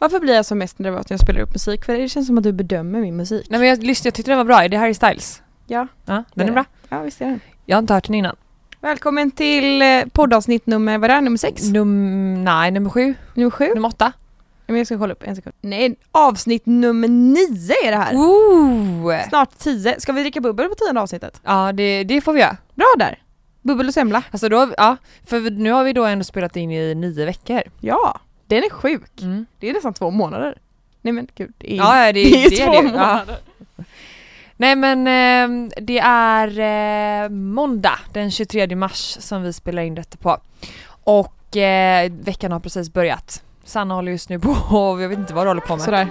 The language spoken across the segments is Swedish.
Varför blir jag så mest nervös när jag spelar upp musik? För det känns som att du bedömer min musik. Nej men jag lyssnade, jag tyckte den var bra. Är det Harry Styles? Ja. Ja, den är bra. Ja, visst är den. Jag har inte hört den innan. Välkommen till eh, poddavsnitt nummer, vad är det, nummer sex? Num, nej, nummer sju, Nummer sju? nummer åtta. Men jag ska kolla upp en sekund. Nej, avsnitt nummer nio är det här. Ooh. Snart tio. Ska vi dricka bubbel på tionde avsnittet? Ja, det, det får vi göra. Bra där! Bubbel och semla. Alltså då, ja, för nu har vi då ändå spelat in i nio veckor. Ja, den är sjuk. Mm. Det är nästan två månader. Nej men gud, det är, Ja, det, det är det två det. Ja. månader. Nej men eh, det är eh, måndag den 23 mars som vi spelar in detta på. Och eh, veckan har precis börjat. Sanna håller just nu på och jag vet inte vad du håller på med. Sådär.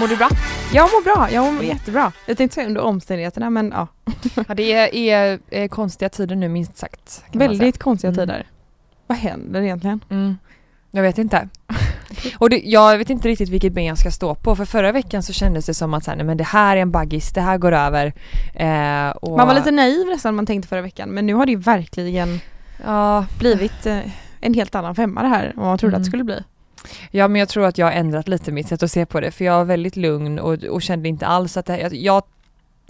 Mår du bra? Jag mår bra, jag mår jättebra. Jag tänkte säga under omständigheterna men ja, Ja, det är, är, är konstiga tider nu minst sagt. väldigt konstiga Mm. tider. Vad händer egentligen? Mm. Jag vet inte. Och det, jag vet inte riktigt vilket ben jag ska stå på för förra veckan så kändes det som att så här, nej, men det här är en baggis, det här går över. Eh, och, Man var lite naiv nästan man tänkte förra veckan men nu har det ju verkligen Ja, blivit eh, en helt annan femma det här än vad man trodde att Mm. det skulle bli. Ja men jag tror att jag har ändrat lite mitt sätt att se på det för jag var väldigt lugn och, och kände inte alls att det, jag, jag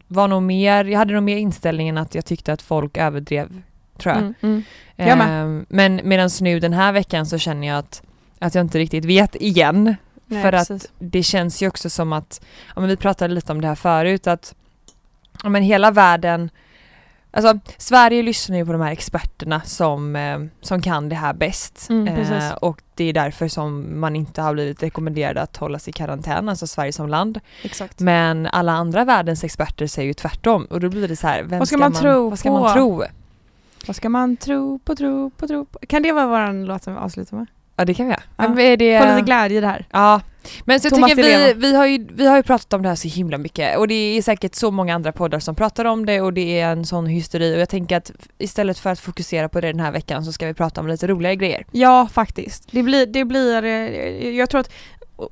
var nog mer, jag hade nog mer inställningen att jag tyckte att folk överdrev tror jag. Mm, mm. Jag med. Ehm, men medan nu den här veckan så känner jag att, att jag inte riktigt vet igen. Nej, för att precis. det känns ju också som att, ja men vi pratade lite om det här förut att ja men hela världen Alltså Sverige lyssnar ju på de här experterna som, eh, som kan det här bäst. Mm, precis. och det är därför som man inte har blivit rekommenderad att hålla sig i karantän, alltså Sverige som land. Exakt. Men alla andra världens experter säger ju tvärtom och då blir det så här, vem Vad ska man tro vad ska på? man tro? Vad ska man tro på, tro på, tro på? Kan det vara vår låt som vi avslutar med? Ja det kan vi göra. Ja. Är det... Få lite glädje i det här. Ja, men så jag Thomas tycker vi, vi, har ju, vi har ju pratat om det här så himla mycket och det är säkert så många andra poddar som pratar om det och det är en sån hysteri och jag tänker att istället för att fokusera på det den här veckan så ska vi prata om lite roligare grejer. Ja, faktiskt. Det blir, det blir, eh, jag tror att oh,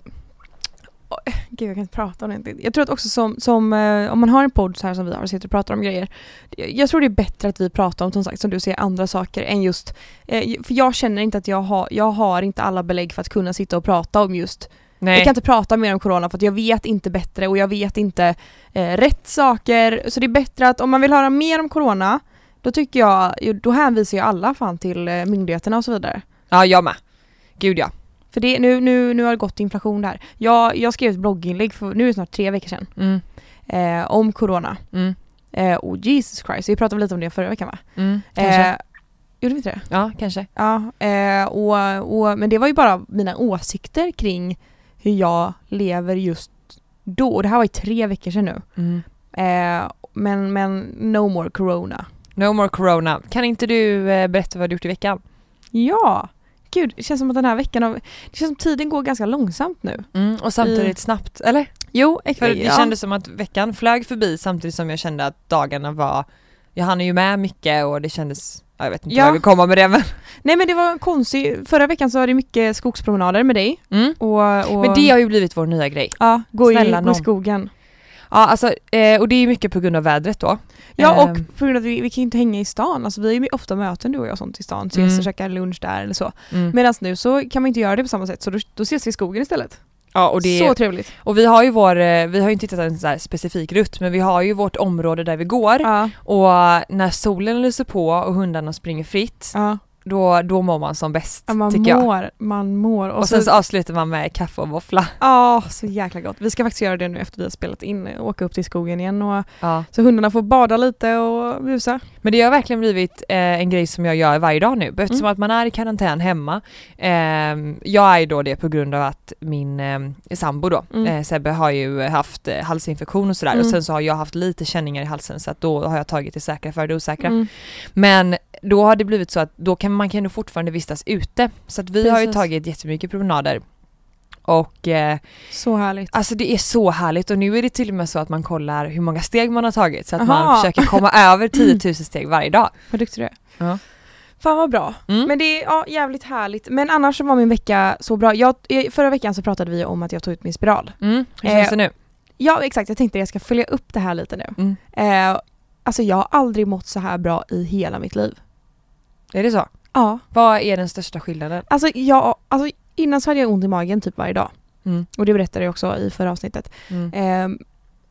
oh, Gud jag kan inte prata om det. Jag tror att också som, som eh, om man har en podd så här som vi har och sitter och pratar om grejer. Jag tror det är bättre att vi pratar om som sagt som du säger andra saker än just eh, För jag känner inte att jag har, jag har inte alla belägg för att kunna sitta och prata om just Nej. Jag kan inte prata mer om corona för att jag vet inte bättre och jag vet inte eh, rätt saker. Så det är bättre att om man vill höra mer om corona då tycker jag, då hänvisar jag alla fan till eh, myndigheterna och så vidare. Ja, jag med. Gud ja. För det, nu, nu, nu har det gått inflation där. Jag, jag skrev ett blogginlägg för nu är det snart tre veckor sedan Mm. eh, om corona. Mm. Eh, och Jesus Christ, vi pratade lite om det förra veckan va? Mm. Kanske. Eh, gjorde vi inte det? ja, kanske. Ja, eh, och, och, men det var ju bara mina åsikter kring hur jag lever just då. Och det här var ju tre veckor sedan nu. Mm. Eh, men, men no more corona. No more corona. Kan inte du eh, berätta vad du gjort i veckan? Ja! Gud, det känns som att den här veckan har, Det känns som tiden går ganska långsamt nu. Mm. Och samtidigt snabbt, eller? Jo, För det kändes som att veckan flög förbi samtidigt som jag kände att dagarna var Jag hann ju med mycket och det kändes ja, Jag vet inte Ja. vad jag vill komma med det men Nej men det var konstigt. Förra veckan så var det mycket skogspromenader med dig. mm. Och, och, Men det har ju blivit vår nya grej Ja, gå i, gå i skogen. Ja alltså, eh, och det är mycket på grund av vädret då Ja och Ehm, på grund av att vi, vi kan ju inte hänga i stan. Alltså vi har ju ofta möten du och jag och sånt i stan. Ses Mm. och käkar lunch där eller så. mm. Medan nu så kan man inte göra det på samma sätt så då, då ses vi i skogen istället. Ja och det Så trevligt. Och vi har ju vår, eh, vi har ju inte hittat en här specifik rutt men vi har ju vårt område där vi går Ja, och när solen lyser på och hundarna springer fritt ja. Då, då mår man som bäst ja man tycker jag. mår, man mår. Och, Och sen så avslutar man med kaffe och våffla. Ja, så jäkla gott. Vi ska faktiskt göra det nu efter vi har spelat in, åka upp till skogen igen och Ja. så hundarna får bada lite och busa. Men det har verkligen blivit eh, en grej som jag gör varje dag nu eftersom Mm. att man är i karantän hemma. Eh, jag är då det på grund av att min eh, sambo då, Mm. eh, Sebbe har ju haft eh, halsinfektion och sådär och Mm. sen så har jag haft lite känningar i halsen så att då har jag tagit det säkra för det osäkra. Mm. Men då har det blivit så att då kan man kan ju fortfarande vistas ute. Så att vi har ju Precis. tagit jättemycket promenader. Och eh, Så härligt. alltså det är så härligt och nu är det till och med så att man kollar hur många steg man har tagit så att Aha. man försöker komma över 10 000 steg varje dag. Vad duktig du är. Ja. Fan vad bra. Mm. Men det är ja, jävligt härligt. Men annars så var min vecka så bra. Jag, eh, förra veckan så pratade vi om att jag tog ut min spiral. Mm. Hur känns Eh, det nu? Ja exakt, jag tänkte att jag ska följa upp det här lite nu. Mm. Eh, alltså jag har aldrig mått så här bra i hela mitt liv. Är det så? Ja. Vad är den största skillnaden? Alltså, jag, alltså innan så hade jag ont i magen typ varje dag. Mm. Och det berättade jag också i förra avsnittet. Mm. Ehm,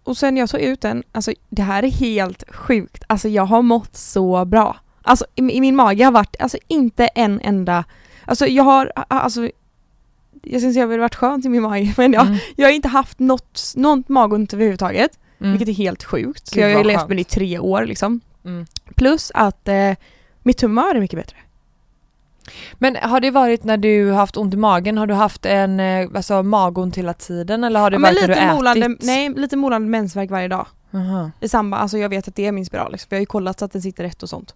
och sen jag tog ut den, alltså det här är helt sjukt. Alltså jag har mått så bra. Alltså i, i min mage har varit, alltså inte en enda, alltså jag har, alltså jag syns jag har varit skönt i min mage men jag, Mm. jag har inte haft något, något magont överhuvudtaget. Mm. Vilket är helt sjukt. Gud, jag har ju levt med det i tre år liksom. Mm. Plus att eh, mitt humör är mycket bättre. Men har det varit när du har haft ont i magen, har du haft en eh, alltså, magont hela tiden eller har det Ja, varit när du lite ätit? molande, nej, lite molande mensvärk varje dag. Aha. I samband, alltså jag vet att det är min spiral liksom. jag har ju kollat så att den sitter rätt och sånt.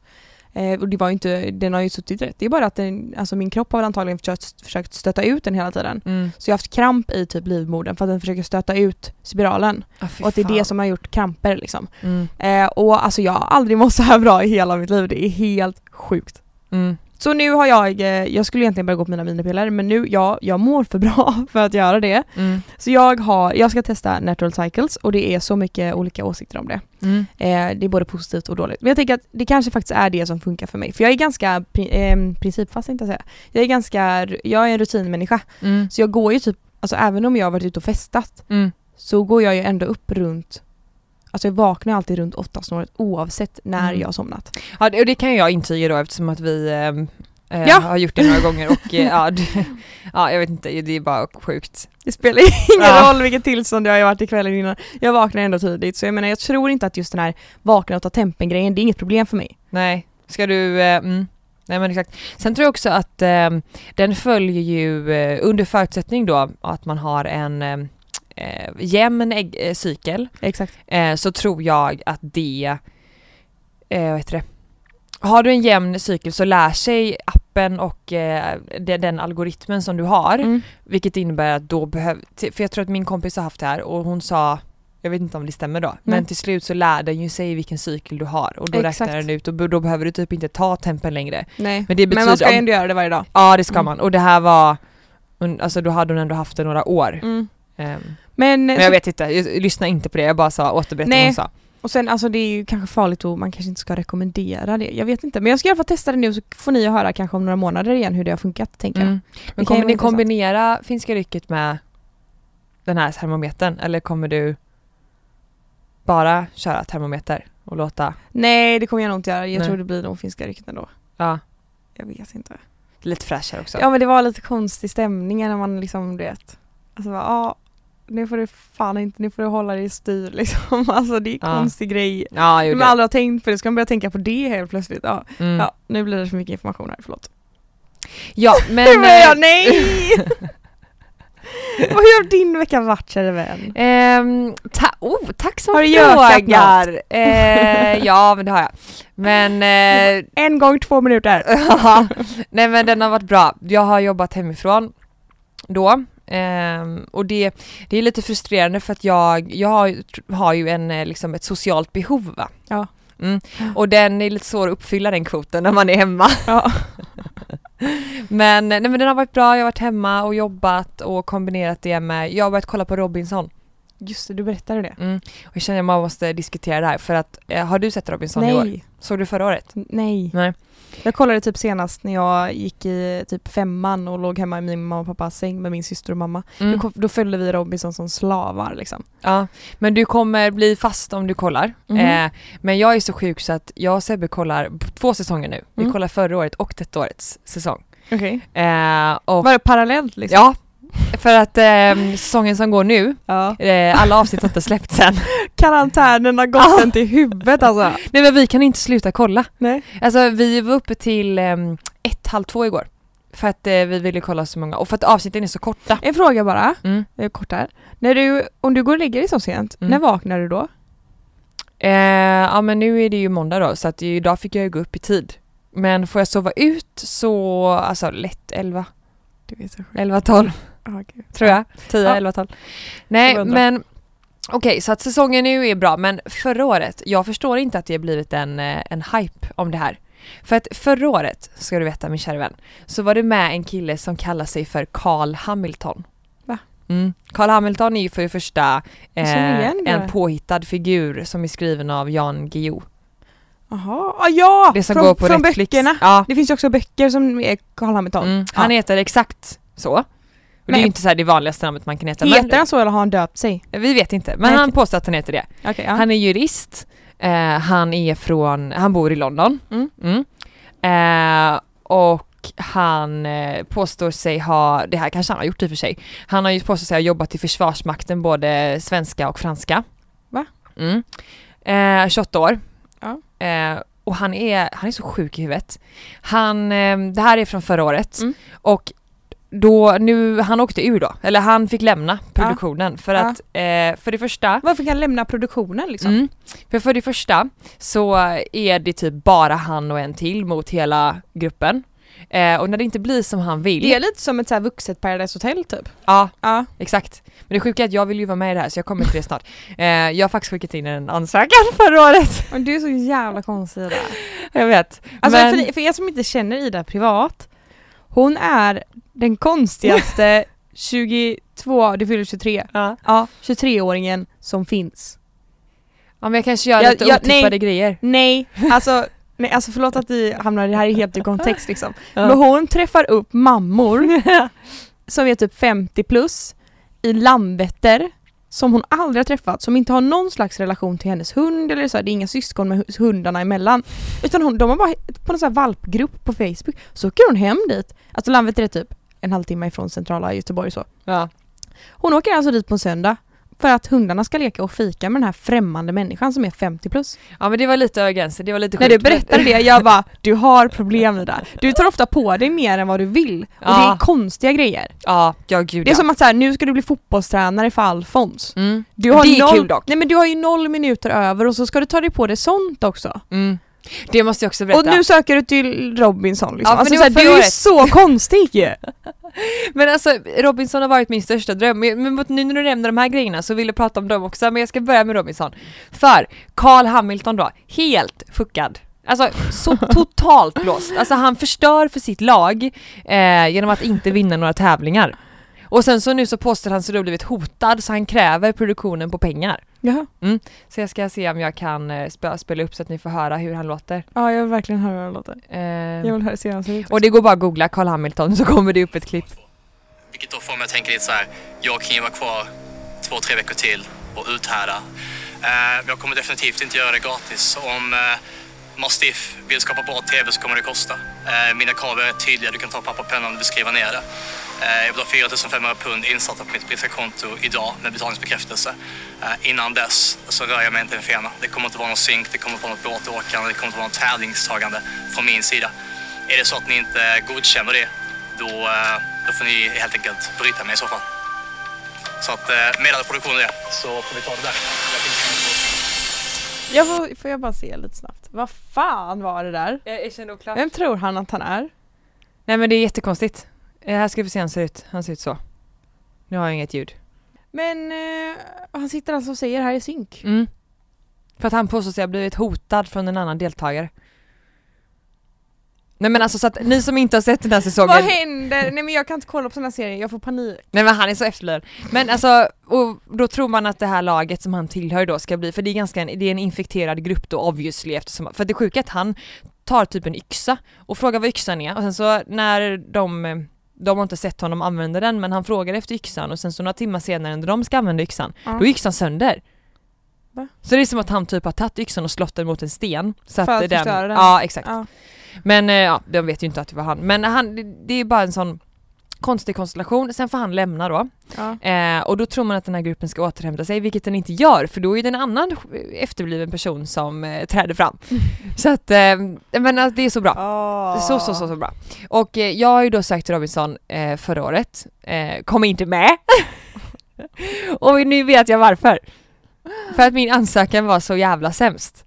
Eh, och det var inte, den har ju suttit rätt. Det är bara att den, alltså min kropp har väl antagligen försökt, försökt stöta ut den hela tiden. Mm. Så jag har haft kramp i typ livmodern för att den försöker stöta ut spiralen. Ah, och att det är fan. det som har gjort kramper liksom. Mm. Eh, och alltså jag har aldrig mått så här bra i hela mitt liv. Det är helt sjukt. Mm. Så nu har jag, eh, jag skulle egentligen börja gå på mina minipiller men nu, ja, jag mår för bra för att göra det. Mm. Så jag har, jag ska testa Natural Cycles och det är så mycket olika åsikter om det. Mm. Eh, det är både positivt och dåligt. Men jag tänker att det kanske faktiskt är det som funkar för mig. För jag är ganska pri- eh, principfast inte säga. Jag är ganska, jag är en rutinmänniska. Mm. Så jag går ju typ, alltså även om jag har varit ute och festat Mm. så går jag ju ändå upp runt Alltså jag vaknar alltid runt åtta snåret oavsett när Mm. jag har somnat. Ja, det, och det kan jag intyga då eftersom att vi ehm, eh, Ja. har gjort det några gånger och eh, ja, det, ja, jag vet inte, det är bara sjukt. Det spelar ingen Ja. roll vilket tillstånd jag har varit i kvällen innan. Jag vaknar ändå tidigt så jag menar jag tror inte att just den här vakna och ta tempen grejen, det är inget problem för mig. Nej, ska du, eh, mm. nej men exakt. Sen tror jag också att ehm, den följer ju eh, under förutsättning då att man har en eh, jämn eh, cykel Exakt. eh, så tror jag att det, eh, vad heter det, har du en jämn cykel så lär sig appen och eh, de- den algoritmen som du har, Mm. vilket innebär att då behöver, för jag tror att min kompis har haft det här och hon sa jag vet inte om det stämmer då, men Nej. till slut så lär den ju sig vilken cykel du har och då Exakt. räknar den ut och då behöver du typ inte ta tempen längre. Nej. Men det Men man betyder ska ju ändå göra det varje dag. Ja det ska Mm. man och det här var, alltså då hade hon ändå haft det några år. Mm. Ehm, Men, men jag vet inte, jag, lyssna inte på det, jag bara sa återberätta vad hon sa. och sen alltså det är ju kanske farligt och man kanske inte ska rekommendera det. Jag vet inte. Men jag ska i alla fall testa det nu så får ni höra kanske om några månader igen hur det har funkat tänker jag. Mm. Men kan ju kommer ni kombinera finska rycket med den här termometern eller kommer du bara köra termometer och låta, Nej det kommer jag nog inte göra. Jag Nej. tror det blir nog finska rykten ändå. ja, Jag vet inte. lite fräschare också? Ja men det var lite konstig stämning när man liksom du vet. Alltså bara, ja nu får du fan inte, nu får du hålla dig i styr liksom. Alltså det är Ja. konstig grej. Ja, Man aldrig har tänkt på det, ska man börja tänka på det helt plötsligt. Ja, Mm. ja nu blir det för mycket information här, förlåt. ja men... Men jag, eh, nej! Hur har din vecka varit kära vän? ehm, ta- oh, tack som Har du gökat frågar! Eh, ja men det har jag. Men... Eh, En gång två minuter. Nej men den har varit bra. Jag har jobbat hemifrån då. Ehm, och det, det är lite frustrerande för att jag, jag har, ju- har ju en, eh, liksom ett socialt behov va. Ja. Mm. Och den är lite svår att uppfylla den kvoten när man är hemma. Ja. Men, nej, men den har varit bra, jag har varit hemma och jobbat och kombinerat det med, jag har börjat kolla på Robinson. Just det, du berättade det. Mm. Och jag känner att man måste diskutera det här för att, eh, har du sett Robinson i år? Nej. Såg du förra året? Nej. Nej. Jag kollade typ senast när jag gick i typ femman och låg hemma i min mamma och pappas säng med min syster och mamma. Mm. Då, då följde vi Robinson som slavar liksom. Ja, men du kommer bli fast om du kollar. Mhm. Eh, men jag är så sjuk så att jag och Sebbe kollar två säsonger nu. Vi Mm. kollar förra året och detta årets säsong. Okej. Eh, och, Var det parallellt liksom? ja, för att eh, säsongen som går nu, ja. eh, alla avsnitt har inte släppts än. Karantänen har gått Ah. en till huvudet alltså. Nej men vi kan inte sluta kolla. Nej. Alltså vi var uppe till eh, ett, halv två igår. För att eh, vi ville kolla så många och för att avsnitten är så korta. En fråga bara, Mm. eh, kort här. När du, om du går och lägger dig så sent, Mm. när vaknar du då? Eh, ja men nu är det ju måndag då så att idag fick jag ju gå upp i tid. Men får jag sova ut så, alltså lätt 11, Du vet så sjukt. 11, 12 Ah, gud. tror jag. 10, Ja. 11, 12. Nej men okej så att säsongen nu är bra men förra året, jag förstår inte att det har blivit en, eh, en hype om det här. För att förra året, ska du veta min kära vän, så var det med en kille som kallar sig för Carl Hamilton. Va? Mm. Carl Hamilton är ju för det första eh, en påhittad figur som är skriven av Jan Guillou. Jaha, ah, ja! Det som från, går på från Netflix. böckerna. Ja. Det finns ju också böcker som är Carl Hamilton. Mm. Han heter exakt så. Och det är ju inte så det vanligaste namnet man kan heta. Heter han så eller har han döpt sig? men, vi vet inte, men Nej, han påstår att han heter det. Okej, ja. Han är jurist, eh, han är från, han bor i London. Mm. Eh, och han eh, påstår sig ha, det här kanske han har gjort i och för sig, han har ju påstår sig ha jobbat i Försvarsmakten både svenska och franska. Va? Mm. Eh, 28 år. Ja. Eh, och han är, han är så sjuk i huvudet. Han, eh, det här är från förra året Mm. och då, nu, han åkte ur då, eller han fick lämna produktionen för Ja. att, eh, för det första Varför kan han lämna produktionen liksom? Mm. För för det första så är det typ bara han och en till mot hela gruppen. Eh, och när det inte blir som han vill. Det är lite som ett så här vuxet Paradise Hotel typ. Ja, Ja. exakt. Men det sjuka är att jag vill ju vara med i det här så jag kommer till det snart. Eh, jag har faktiskt skickat in en ansökan förra året. Men du är så jävla konstig Ida. Jag vet. Alltså Men, för, för er som inte känner Ida privat, hon är den konstigaste 22, du fyller 23, ja. ja 23-åringen som finns. ja men jag kanske gör Jag- lite jag- otippade nej. grejer. Nej, alltså, nej, alltså förlåt att vi hamnar, det här är helt i kontext liksom. Ja. Men hon träffar upp mammor som är typ 50 plus i Landvetter som hon aldrig har träffat, som inte har någon slags relation till hennes hund eller så, här, det är inga syskon med hu- hundarna emellan. Utan hon, de har bara på en sån här valpgrupp på Facebook, så åker hon hem dit. Alltså Landvetter är typ en halvtimme ifrån centrala Göteborg så. Ja. Hon åker alltså dit på en söndag för att hundarna ska leka och fika med den här främmande människan som är 50 plus. ja men det var lite över gränsen, det var lite När du sjukt, berättade det, jag bara du har problem med det där. Du tar ofta på dig mer än vad du vill. Och det Ja. är konstiga grejer. Ja, ja gud Det är ja. som att så här, nu ska du bli fotbollstränare för Alfons. Mm. Du har det är noll, kul dock. Nej men du har ju noll minuter över och så ska du ta dig på det sånt också. Mm. Det måste jag också berätta. Och nu söker du till Robinson liksom. Ja, alltså, det så var här, förra du är så konstig ju! Men alltså Robinson har varit min största dröm, men men nu när du nämner de här grejerna så vill jag prata om dem också, men jag ska börja med Robinson. För Carl Hamilton då, helt fuckad. Alltså så totalt blåst. Alltså han förstör för sitt lag eh, genom att inte vinna några tävlingar. Och sen så nu så påstår han sig då blivit hotad så han kräver produktionen på pengar. Jaha. Så jag ska se om jag kan eh, spe- spela upp så att ni får höra hur han låter. Ja jag vill verkligen höra hur det låter. Eh, Jag vill höra se hur han ser ut. och det går bara att googla Carl Hamilton så kommer det upp ett klipp. Vilket då får mig att tänka lite så här. Jag kan ju vara kvar två, tre veckor till och uthärda. Eh, jag kommer definitivt inte göra det gratis. Om eh, Mastiff vill skapa bra TV så kommer det kosta. Eh, mina krav är tydliga. Du kan ta papper och penna om du vill skriva ner det. Eh, jag vill ha 4 500 pund insatta på mitt brittiska konto idag med betalningsbekräftelse. Eh, innan dess så rör jag mig inte en fena. Det kommer inte vara någon synk, det kommer inte vara något båtåkande, det kommer inte vara något tävlingstagande från min sida. Är det så att ni inte godkänner det, då, eh, då får ni helt enkelt bryta mig i så fall. Så att meddela produktionen det, så får vi ta det där. Jag får, får jag bara se lite snabbt. Vad fan var det där? Jag, jag. Vem tror han att han är? Nej men det är jättekonstigt. Eh, här ska vi se hur han ser ut. Han ser ut så. Nu har jag inget ljud. Men eh, han sitter alltså och säger här i synk. Mm. För att han påstår sig ha blivit hotad från en annan deltagare. Nej men alltså så att ni som inte har sett den här säsongen Vad händer? Nej men jag kan inte kolla på såna serier, jag får panik. Nej men han är så efterbliven. Men alltså, och då tror man att det här laget som han tillhör då ska bli, för det är ganska en, det är en infekterad grupp då obviously eftersom, för det sjuka är att han tar typ en yxa och frågar vad yxan är och sen så när de eh, de har inte sett honom använda den men han frågar efter yxan och sen så några timmar senare när de ska använda yxan, Ja. då är yxan sönder. Va? Så det är som att han typ har tagit yxan och slått den mot en sten. Så För att den, förstöra den? Ja exakt. Ja. Men eh, ja, de vet ju inte att det var han. Men han, det är bara en sån konstig konstellation, sen får han lämna då. Ja. Eh, och då tror man att den här gruppen ska återhämta sig, vilket den inte gör, för då är det en annan efterbliven person som eh, träder fram. så att, eh, men alltså, det är så bra. Så, så, så, så bra. Och eh, jag har ju då sökt till Robinson eh, förra året, eh, kom inte med. och nu vet jag varför. För att min ansökan var så jävla sämst.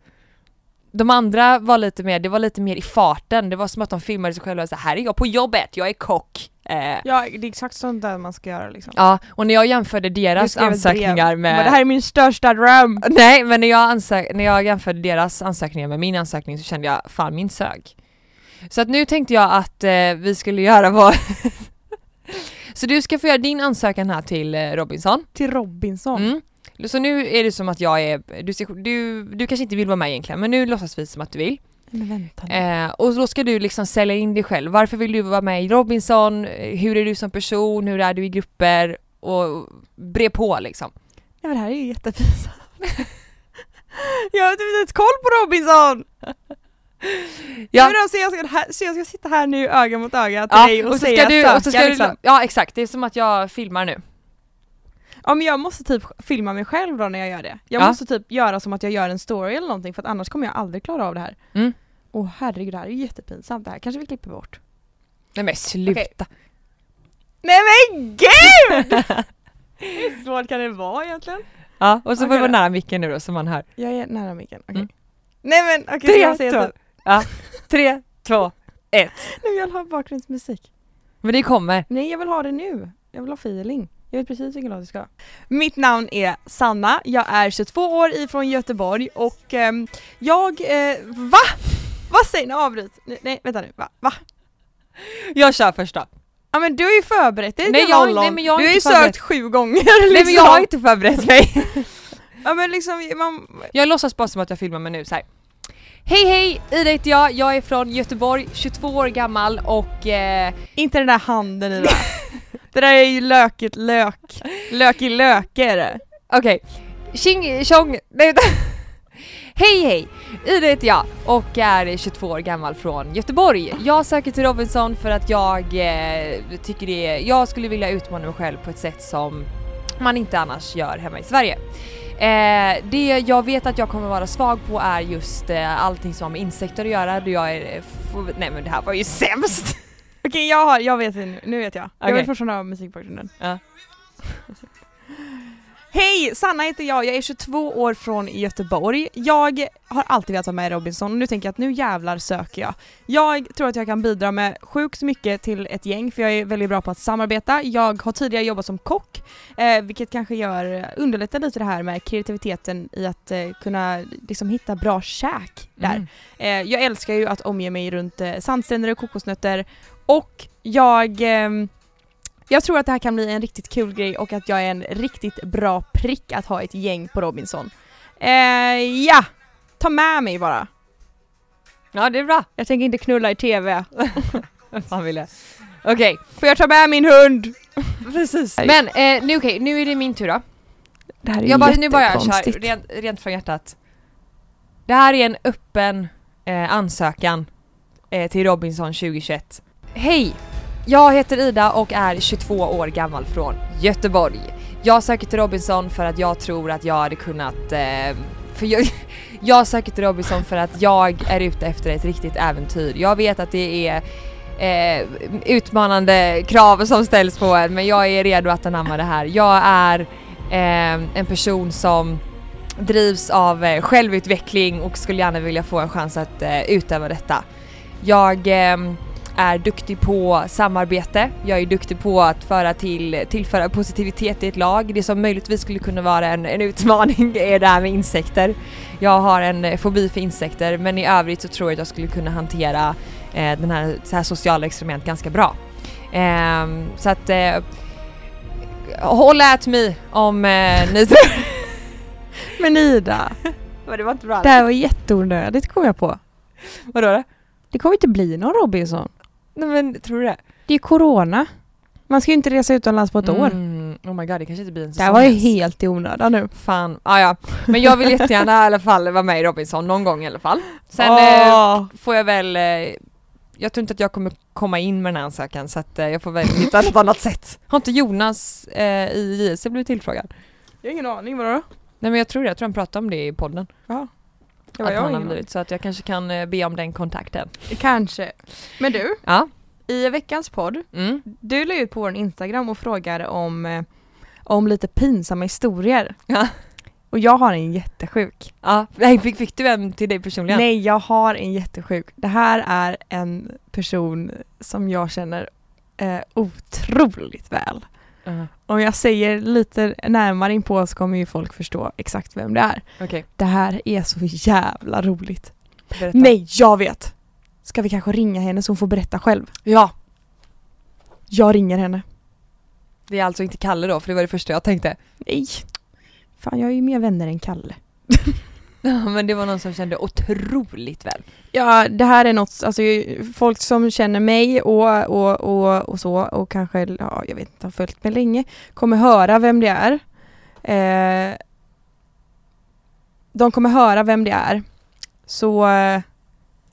De andra var lite mer, det var lite mer i farten, det var som att de filmade sig själva och så här är jag på jobbet, jag är kock. Eh, Ja, det är exakt sånt där man ska göra liksom. Ja, och när jag jämförde deras ansökningar med... Men Det här är min största dröm! Nej, men när jag, ansök... när jag jämförde deras ansökningar med min ansökning så kände jag fan min sög. Så att nu tänkte jag att eh, vi skulle göra vad... så du ska få göra din ansökan här till eh, Robinson. Till Robinson. Mm. Så nu är det som att jag är, du, du, du kanske inte vill vara med egentligen men nu låtsas vi som att du vill. Eh, och då ska du liksom sälja in dig själv. Varför vill du vara med i Robinson? Eh, Hur är du som person? Hur är du i grupper? Och bre på liksom. Nej men det här är ju jättepinsamt. jag har typ inte ens koll på Robinson! Ja. Men så, jag ska, här, så jag ska sitta här nu öga mot öga till Ja, dig och, och så säga du, söka och så ska liksom. du, ja exakt, det är som att jag filmar nu. Ja men jag måste typ filma mig själv då när jag gör det. Jag Ja. måste typ göra som att jag gör en story eller någonting för att annars kommer jag aldrig klara av det här. Mm. Åh herregud, det här är jättepinsamt. Det här kanske vi klipper bort. Nej men sluta. Nej men gud! Hur svårt kan det vara egentligen? Ja, och så får Okej du vara nära micken nu då så man hör. Jag är nära micken, okej. Mm. Nej men okej, Tre, okay, jag säger två. typ. Ja, tre, två, ett. Nej jag vill ha bakgrundsmusik. Men det kommer. Nej jag vill ha det nu. Jag vill ha feeling. Jag vet precis vilken låt jag ska. Mitt namn är Sanna, jag är 22 år ifrån Göteborg och ehm, jag, eh, va? Vad säger ni? Avbryt. Nej, vänta nu, va? va? Jag kör först då. Ja men du har ju förberett dig Nej, jag- nej, men jag Du har ju sökt sju gånger Nej men jag har liksom. inte förberett mig. Ja men liksom, man, Jag låtsas bara som att jag filmar mig nu så här. Hej hej! Ida heter jag, jag är från Göteborg, 22 år gammal och eh, inte den där handen i det där är ju lökigt lök. Lök i löke är det. okej. Tjing tjong, nej vänta. Hej hej! Ida heter jag och är 22 år gammal från Göteborg. Jag söker till Robinson för att jag eh, tycker det är, jag skulle vilja utmana mig själv på ett sätt som man inte annars gör hemma i Sverige. Eh, det jag vet att jag kommer vara svag på är just eh, allting som har med insekter att göra. Då jag är, f- nej men det här var ju sämst! Okej jag har, jag vet nu, nu vet jag. Jag Okej. vill fortfarande ha musikbakgrunden. Ja. Hej! Sanna heter jag, jag är 22 år från Göteborg. Jag har alltid velat vara med i Robinson och nu tänker jag att nu jävlar söker jag. Jag tror att jag kan bidra med sjukt mycket till ett gäng för jag är väldigt bra på att samarbeta. Jag har tidigare jobbat som kock eh, vilket kanske gör, underlättar lite det här med kreativiteten i att eh, kunna liksom hitta bra käk där. Mm. Eh, jag älskar ju att omge mig runt eh, sandstränder och kokosnötter och jag ehm, jag tror att det här kan bli en riktigt kul grej och att jag är en riktigt bra prick att ha ett gäng på Robinson. Eh, ja! Ta med mig bara. Ja det är bra. Jag tänker inte knulla i TV. Fan vill jag? Okej, Får jag ta med min hund? precis. Men eh, nu okej, nu är det min tur då. Det här är Jag bara, nu bara jag kör rent, rent från hjärtat. Det här är en öppen eh, ansökan eh, till Robinson 2021. Hej! Jag heter Ida och är 22 år gammal från Göteborg. Jag söker till Robinson för att jag tror att jag hade kunnat... Eh, för jag, jag söker till Robinson för att jag är ute efter ett riktigt äventyr. Jag vet att det är eh, utmanande krav som ställs på en men jag är redo att anamma det här. Jag är eh, en person som drivs av eh, självutveckling och skulle gärna vilja få en chans att eh, utöva detta. Jag eh, är duktig på samarbete, jag är duktig på att föra till, tillföra positivitet i ett lag. Det som möjligtvis skulle kunna vara en, en utmaning är det här med insekter. Jag har en eh, fobi för insekter men i övrigt så tror jag att jag skulle kunna hantera eh, den här, så här sociala experiment ganska bra. Ehm, så att eh, håll at me om eh, ni tror... Men Ida, Men det var inte bra. det här var jätteonödigt kom jag på. Vadå då? Det kommer inte bli någon Robinson. Nej men tror du det? Det är ju corona. Man ska ju inte resa utomlands på ett år. Mm, oh my god det kanske inte blir en Det säsong här var ju helt i onödan nu. Fan, ah, ja. Men jag vill jättegärna i alla fall vara med i Robinson någon gång i alla fall. Sen eh, Åh. får jag väl, eh, jag tror inte att jag kommer komma in med den här ansökan så att eh, jag får väl hitta något annat sätt. Har inte Jonas eh, i JC blivit tillfrågad? Jag har ingen aning, vadå? Nej men jag tror det, jag tror han pratade om det i podden. Ja. Ja, att jag han har blivit, så att jag kanske kan eh, be om den kontakten. Kanske. Men du, Ja. i veckans podd, Mm. du la ut på vår Instagram och frågade om, eh, om lite pinsamma historier. Ja. Och jag har en jättesjuk. Ja, nej, fick, fick du en till dig personligen? Nej, jag har en jättesjuk. Det här är en person som jag känner eh, otroligt väl. Uh, Om jag säger lite närmare in på så kommer ju folk förstå exakt vem det är. Okej, Det här är så jävla roligt. berätta. Nej, jag vet! Ska vi kanske ringa henne så hon får berätta själv? Ja, Jag ringer henne. det är alltså inte Kalle då för det var det första jag tänkte. Nej. Fan jag är ju mer vänner än Kalle. Ja men det var någon som kände otroligt väl. Ja det här är något, alltså folk som känner mig och, och, och, och så och kanske, ja jag vet inte, har följt mig länge kommer höra vem det är. Eh, de kommer höra vem det är. Så eh,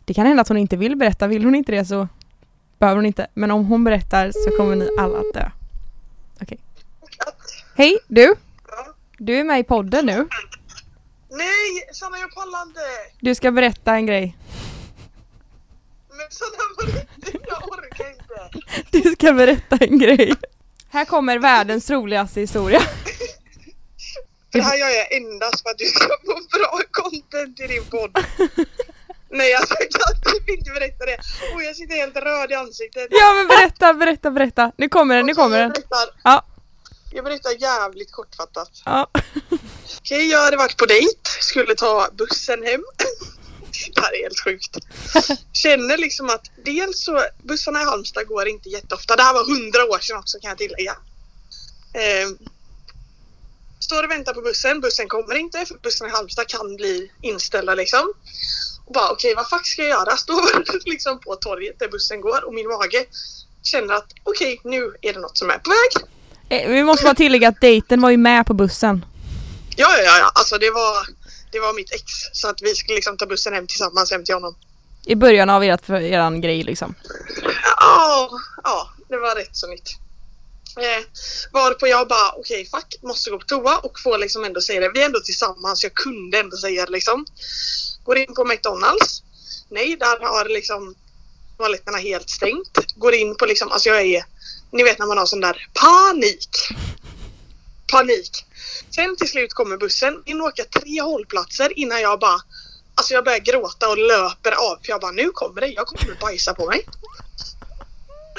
det kan hända att hon inte vill berätta, vill hon inte det så behöver hon inte. Men om hon berättar så kommer ni alla att dö. Okej. Hej du! Du är med i podden nu. Nej, Sanna jag pallar inte! Du ska berätta en grej. Men Sanna på riktigt, jag orkar inte! Du ska berätta en grej. Här kommer världens roligaste historia. Det här gör jag endast för att du ska få bra content i din podd. Nej alltså jag kan typ inte berätta det. Och jag sitter helt röd i ansiktet. Ja men berätta, berätta, berätta. Nu kommer den, nu kommer Jag den. berättar, Ja. jag berättar jävligt kortfattat. Ja. Okej, jag hade varit på dejt, skulle ta bussen hem. Det här är helt sjukt. Känner liksom att dels så, bussarna i Halmstad går inte jätteofta. Det här var hundra år sedan också kan jag tillägga. Eh, står och väntar på bussen, bussen kommer inte för bussen i Halmstad kan bli inställda liksom. Och bara okej, vad fuck ska jag göra? Står liksom på torget där bussen går och min mage känner att okej, nu är det något som är på väg. Eh, vi måste bara tillägga att dejten var ju med på bussen. Ja, ja, ja, alltså det var, det var mitt ex. Så att vi skulle liksom ta bussen hem tillsammans hem till honom. I början av ert, eran grej liksom. Ja, ja, det var rätt så nytt. Eh, varpå jag bara, okej fuck, måste gå på toa och får liksom ändå säga det. Vi är ändå tillsammans, jag kunde ändå säga det liksom. Går in på McDonalds. Nej, där har liksom toaletterna helt stängt. Går in på liksom, alltså jag är, ni vet när man har sån där panik. Panik. Sen till slut kommer bussen. In åka tre hållplatser innan jag bara Alltså jag börjar gråta och löper av för jag bara nu kommer det, jag kommer bajsa på mig.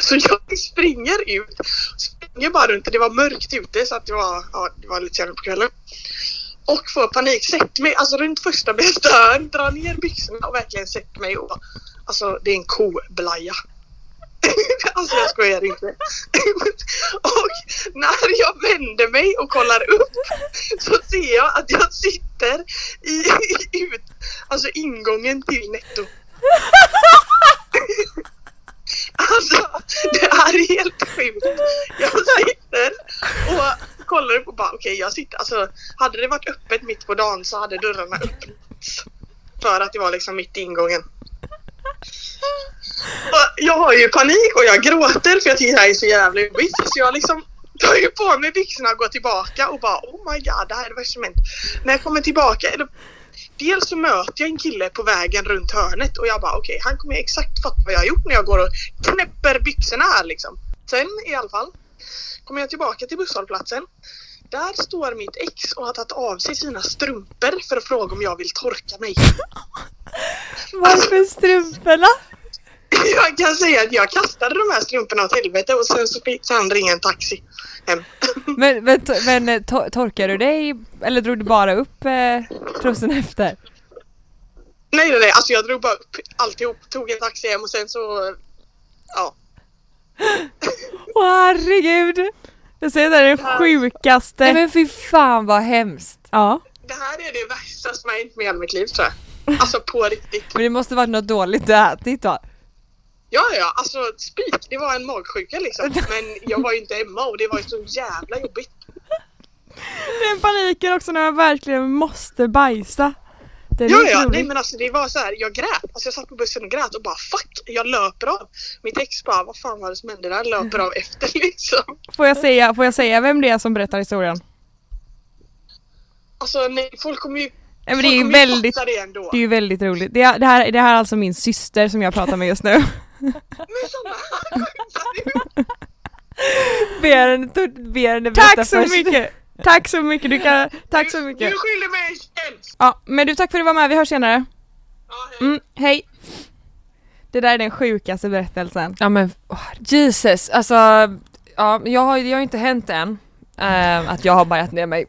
Så jag springer ut, springer bara runt, det var mörkt ute så att det var, ja, det var lite senare på kvällen. Och får panik, sätter mig alltså runt första bästa hörn, drar ner byxorna och verkligen sätter mig och bara... alltså det är en koblaja. alltså jag skojar inte. och när jag vänder mig och kollar upp så ser jag att jag sitter i, i ut, alltså ingången till netto. Alltså det är helt sjukt. Jag sitter och kollar upp och bara okej jag sitter, alltså hade det varit öppet mitt på dagen så hade dörrarna öppnats. För att det var liksom mitt i ingången. Jag har ju panik och jag gråter för jag tycker det här är så jävla jobbigt. Så jag liksom tar ju på mig byxorna och går tillbaka och bara oh my god det här är det värsta som hänt. När jag kommer tillbaka eller, Dels så möter jag en kille på vägen runt hörnet och jag bara okej han kommer exakt fatta vad jag har gjort när jag går och knäpper byxorna här liksom. Sen i alla fall kommer jag tillbaka till busshållplatsen. Där står mitt ex och har tagit av sig sina strumpor för att fråga om jag vill torka mig. Varför strumporna? Jag kan säga att jag kastade de här strumporna åt helvete och sen så fick han ringa en taxi hem. Men, men, to- men eh, to- torkade du dig eller drog du bara upp eh, trossen efter? Nej nej nej, alltså jag drog bara upp alltihop, tog en taxi hem och sen så... Ja. Åh herregud! Jag säger det är det sjukaste. Nej men fy fan vad hemskt! Ja. Det här är det värsta som har hänt med hela mitt liv tror jag. Alltså på riktigt. Men det måste varit något dåligt du ätit va? Ja ja, alltså spik, det var en magsjuka liksom. Men jag var ju inte hemma och det var ju så jävla jobbigt. Den paniken också när man verkligen måste bajsa. Den Ja ja, nej men alltså det var så här, jag grät. Alltså jag satt på bussen och grät och bara fuck, jag löper av. Mitt ex bara, vad fan var det som hände där? Löper av efter liksom. Får, jag säga, får jag säga vem det är som berättar historien? Alltså nej, folk kommer ju... Nej, men det är ju väldigt, det det är ju väldigt roligt. Det, det, här, det här är alltså min syster som jag pratar med just nu. Men såna här Be henne, to- be henne Tack så först. mycket! Tack så mycket, du kan, tack så mycket. Du skyller mig tjänst! Ja, men du tack för att du var med, vi hörs senare. Ja, hej. Mm, hej! Det där är den sjukaste berättelsen. Ja men Jesus, alltså ja, jag har, det har ju inte hänt än eh, att jag har bajat ner mig.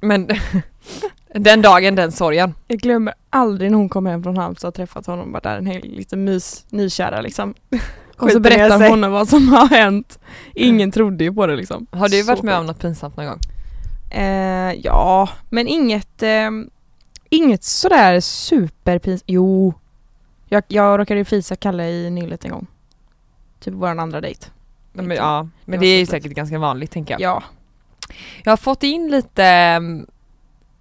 Men Den dagen, den sorgen. Jag glömmer aldrig när hon kom hem från Halmstad och träffat honom, varit där en hel liten mys, nykära liksom. Och så berättar hon vad som har hänt. Ingen trodde ju på det liksom. Har du Så varit med om något pinsamt någon gång? Eh, ja, men inget, eh, inget sådär superpinsamt. Jo, jag, jag råkade ju fisa Kalle i nyllet en gång. Typ våran andra dejt. Men, ja, men Det var det är ju säkert ganska vanligt tänker jag. Ja. Jag har fått in lite mm,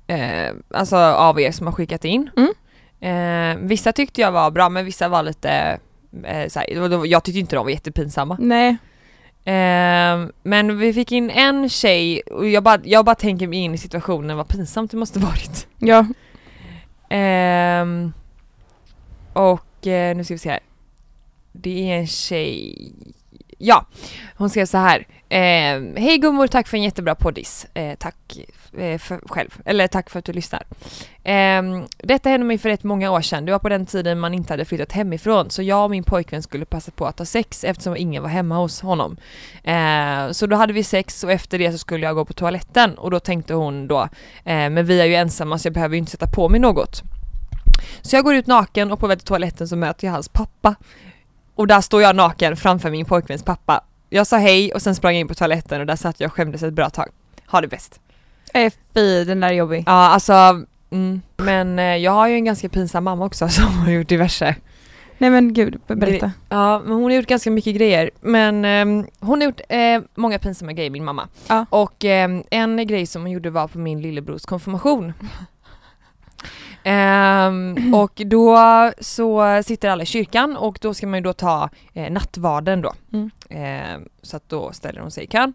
eh, alltså av er som har skickat in. Mm. Eh, vissa tyckte jag var bra men vissa var lite eh, såhär, jag tyckte inte de var jättepinsamma. Nej. Eh, men vi fick in en tjej och jag bara, jag bara tänker mig in i situationen vad pinsamt det måste varit. Ja. Ehm, och eh, nu ska vi se här. Det är en tjej. Ja, hon skrev så här. Eh, Hej gummor, tack för en jättebra poddis. Eh, tack eh, för själv. Eller tack för att du lyssnar. Ehm, detta hände mig för rätt många år sedan. Det var på den tiden man inte hade flyttat hemifrån. Så jag och min pojkvän skulle passa på att ha sex eftersom ingen var hemma hos honom. Eh, så då hade vi sex och efter det så skulle jag gå på toaletten och då tänkte hon då eh, men vi är ju ensamma så jag behöver ju inte sätta på mig något. Så jag går ut naken och på väg till toaletten så möter jag hans pappa. Och där står jag naken framför min pojkväns pappa. Jag sa hej och sen sprang jag in på toaletten och där satt jag och skämdes ett bra tag. Ha det bäst. Eh, Fy, den där är jobbig. Ja alltså, mm, men eh, jag har ju en ganska pinsam mamma också som har gjort diverse. Nej men gud, be- berätta. Ja, men hon har gjort ganska mycket grejer. Men ehm, hon har gjort eh, många pinsamma grejer, min mamma. Ja. Och ehm, en grej som hon gjorde var på min lillebrors konfirmation. Ehm, och då så sitter alla i kyrkan och då ska man ju då ta eh, nattvarden då. Mm. Ehm, så att då ställer hon sig i kön.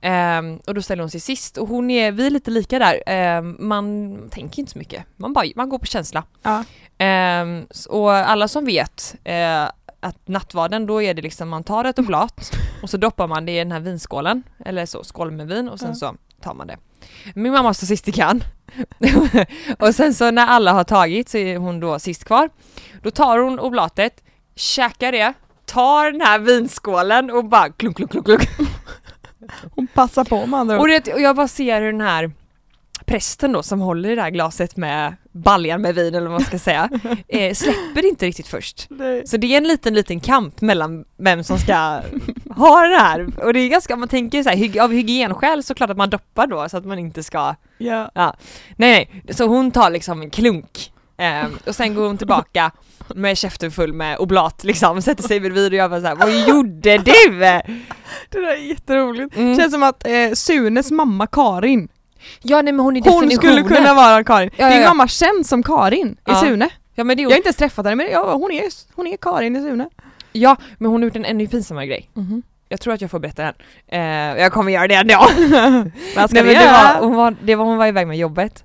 Ehm, och då ställer hon sig sist och hon är, vi är lite lika där. Ehm, man tänker inte så mycket, man, bara, man går på känsla. Ja. Ehm, och alla som vet eh, att nattvarden då är det liksom man tar ett oblat och så doppar man det i den här vinskålen eller så, skål med vin och sen Ja. så tar man det. Min mamma står sist i kön och sen så när alla har tagit så är hon då sist kvar. Då tar hon oblatet, käkar det, tar den här vinskålen och bara klunk klunk klunk klunk Hon passar på med andra och, det, och jag bara ser hur den här prästen då som håller i det här glaset med baljan med vin eller vad man ska säga, eh, släpper inte riktigt först. Nej. Så det är en liten, liten kamp mellan vem som ska ha det här. Och det är ganska, om man tänker så här, av hygienskäl så klart att man doppar då så att man inte ska, Ja. nej nej, så hon tar liksom en klunk eh, och sen går hon tillbaka med käften full med oblat liksom, sätter sig bredvid och jag bara så här, vad gjorde du? Det där är jätteroligt. Mm. Känns som att eh, Sunes mamma Karin, Ja nej men hon är hon definitionen. skulle kunna vara Karin. Ja, ja, Din ja. mamma känns som Karin i. Sune. Ja men det är Jag hon. har inte ens träffat henne men ja, hon, är, hon är Karin i Sune. Ja, men hon har gjort en ännu pinsammare grej. Mhm. Jag tror att jag får berätta den. Eh, jag kommer göra det ändå. Vad ska Nej, men det, var, hon var, det var hon var iväg med jobbet.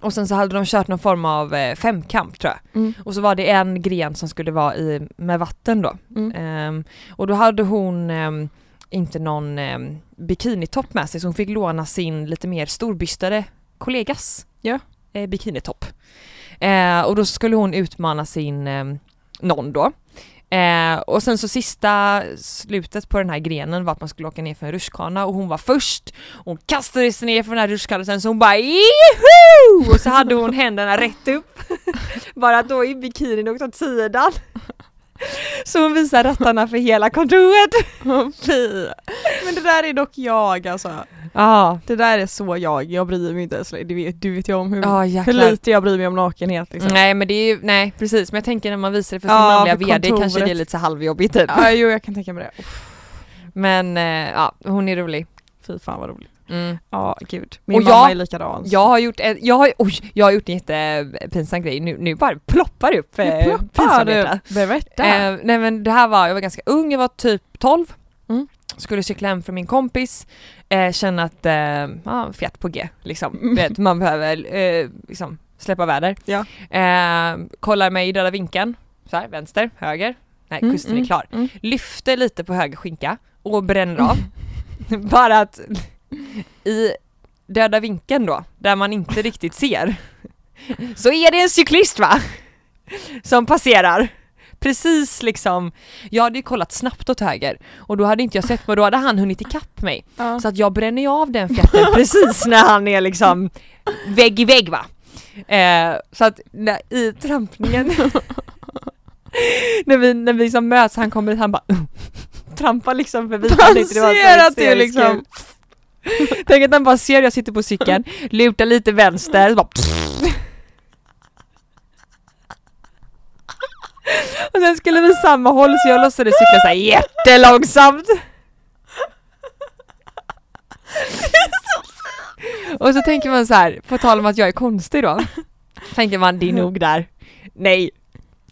Och sen så hade de kört någon form av eh, femkamp tror jag. Mm. Och så var det en gren som skulle vara i, med vatten då. Mm. Ehm, och då hade hon ehm, inte någon um, bikinitopp med sig så hon fick låna sin lite mer storbystade kollegas Ja. eh, bikinitopp. Eh, och då skulle hon utmana sin um, någon då. Eh, och sen så sista slutet på den här grenen var att man skulle åka ner för en rutschkana och hon var först. Hon kastade sig ner för den här rutschkanan sen så hon bara Juhu! Och så hade hon händerna rätt upp. Bara då i bikinin åkt åt sidan. Så hon visar rattarna för hela kontoret. Fy. Men det där är dock jag alltså. Ja, Det där är så jag, jag bryr mig inte ens. Det vet, du vet ju om hur, ja hur lite jag bryr mig om nakenhet liksom. Nej men det är ju, nej precis men jag tänker när man visar det för sin Ja, manliga VD kanske det är lite så halvjobbigt typ. Ja, jo jag kan tänka mig det. Uff, Men eh, ja, hon är rolig. fy fan vad roligt. Mm. Ja gud. Min Och mamma jag- är likadan. Jag har gjort en, jag har, oj, jag har gjort en jättepinsam grej, nu, nu bara ploppar det upp eh, pinsamheter. du. Berätta. Eh, nej men det här var, jag var ganska ung, jag var typ 12. Mm. Skulle cykla hem från min kompis, eh, känna att, eh, ja, fjärt på G liksom. Mm. Vet, man behöver eh, liksom släppa väder. Ja. Eh, kollar mig i döda vinkeln, så här, vänster, höger, nej Mm, kusten mm, är klar. mm. Lyfter lite på höger skinka och bränner av. Bara att i döda vinkeln då, där man inte riktigt ser, så är det en cyklist va? Som passerar precis liksom, jag hade ju kollat snabbt åt höger och då hade inte jag sett mig, då hade han hunnit ikapp mig. Ja. Så att jag bränner ju av den fjätten precis när han är liksom vägg i vägg va. Eh, så att när, i trampningen när vi, när vi liksom möts, han kommer han bara trampar liksom förbi. Han ser att hysteriskt liksom-. Tänk att han bara ser jag sitter på cykeln, lutar lite vänster, så bara Och sen skulle vi samma håll så jag låtsades cykla såhär jättelångsamt. Och så tänker man så här, på tal om att jag är konstig då. Tänker man det är nog där. Nej.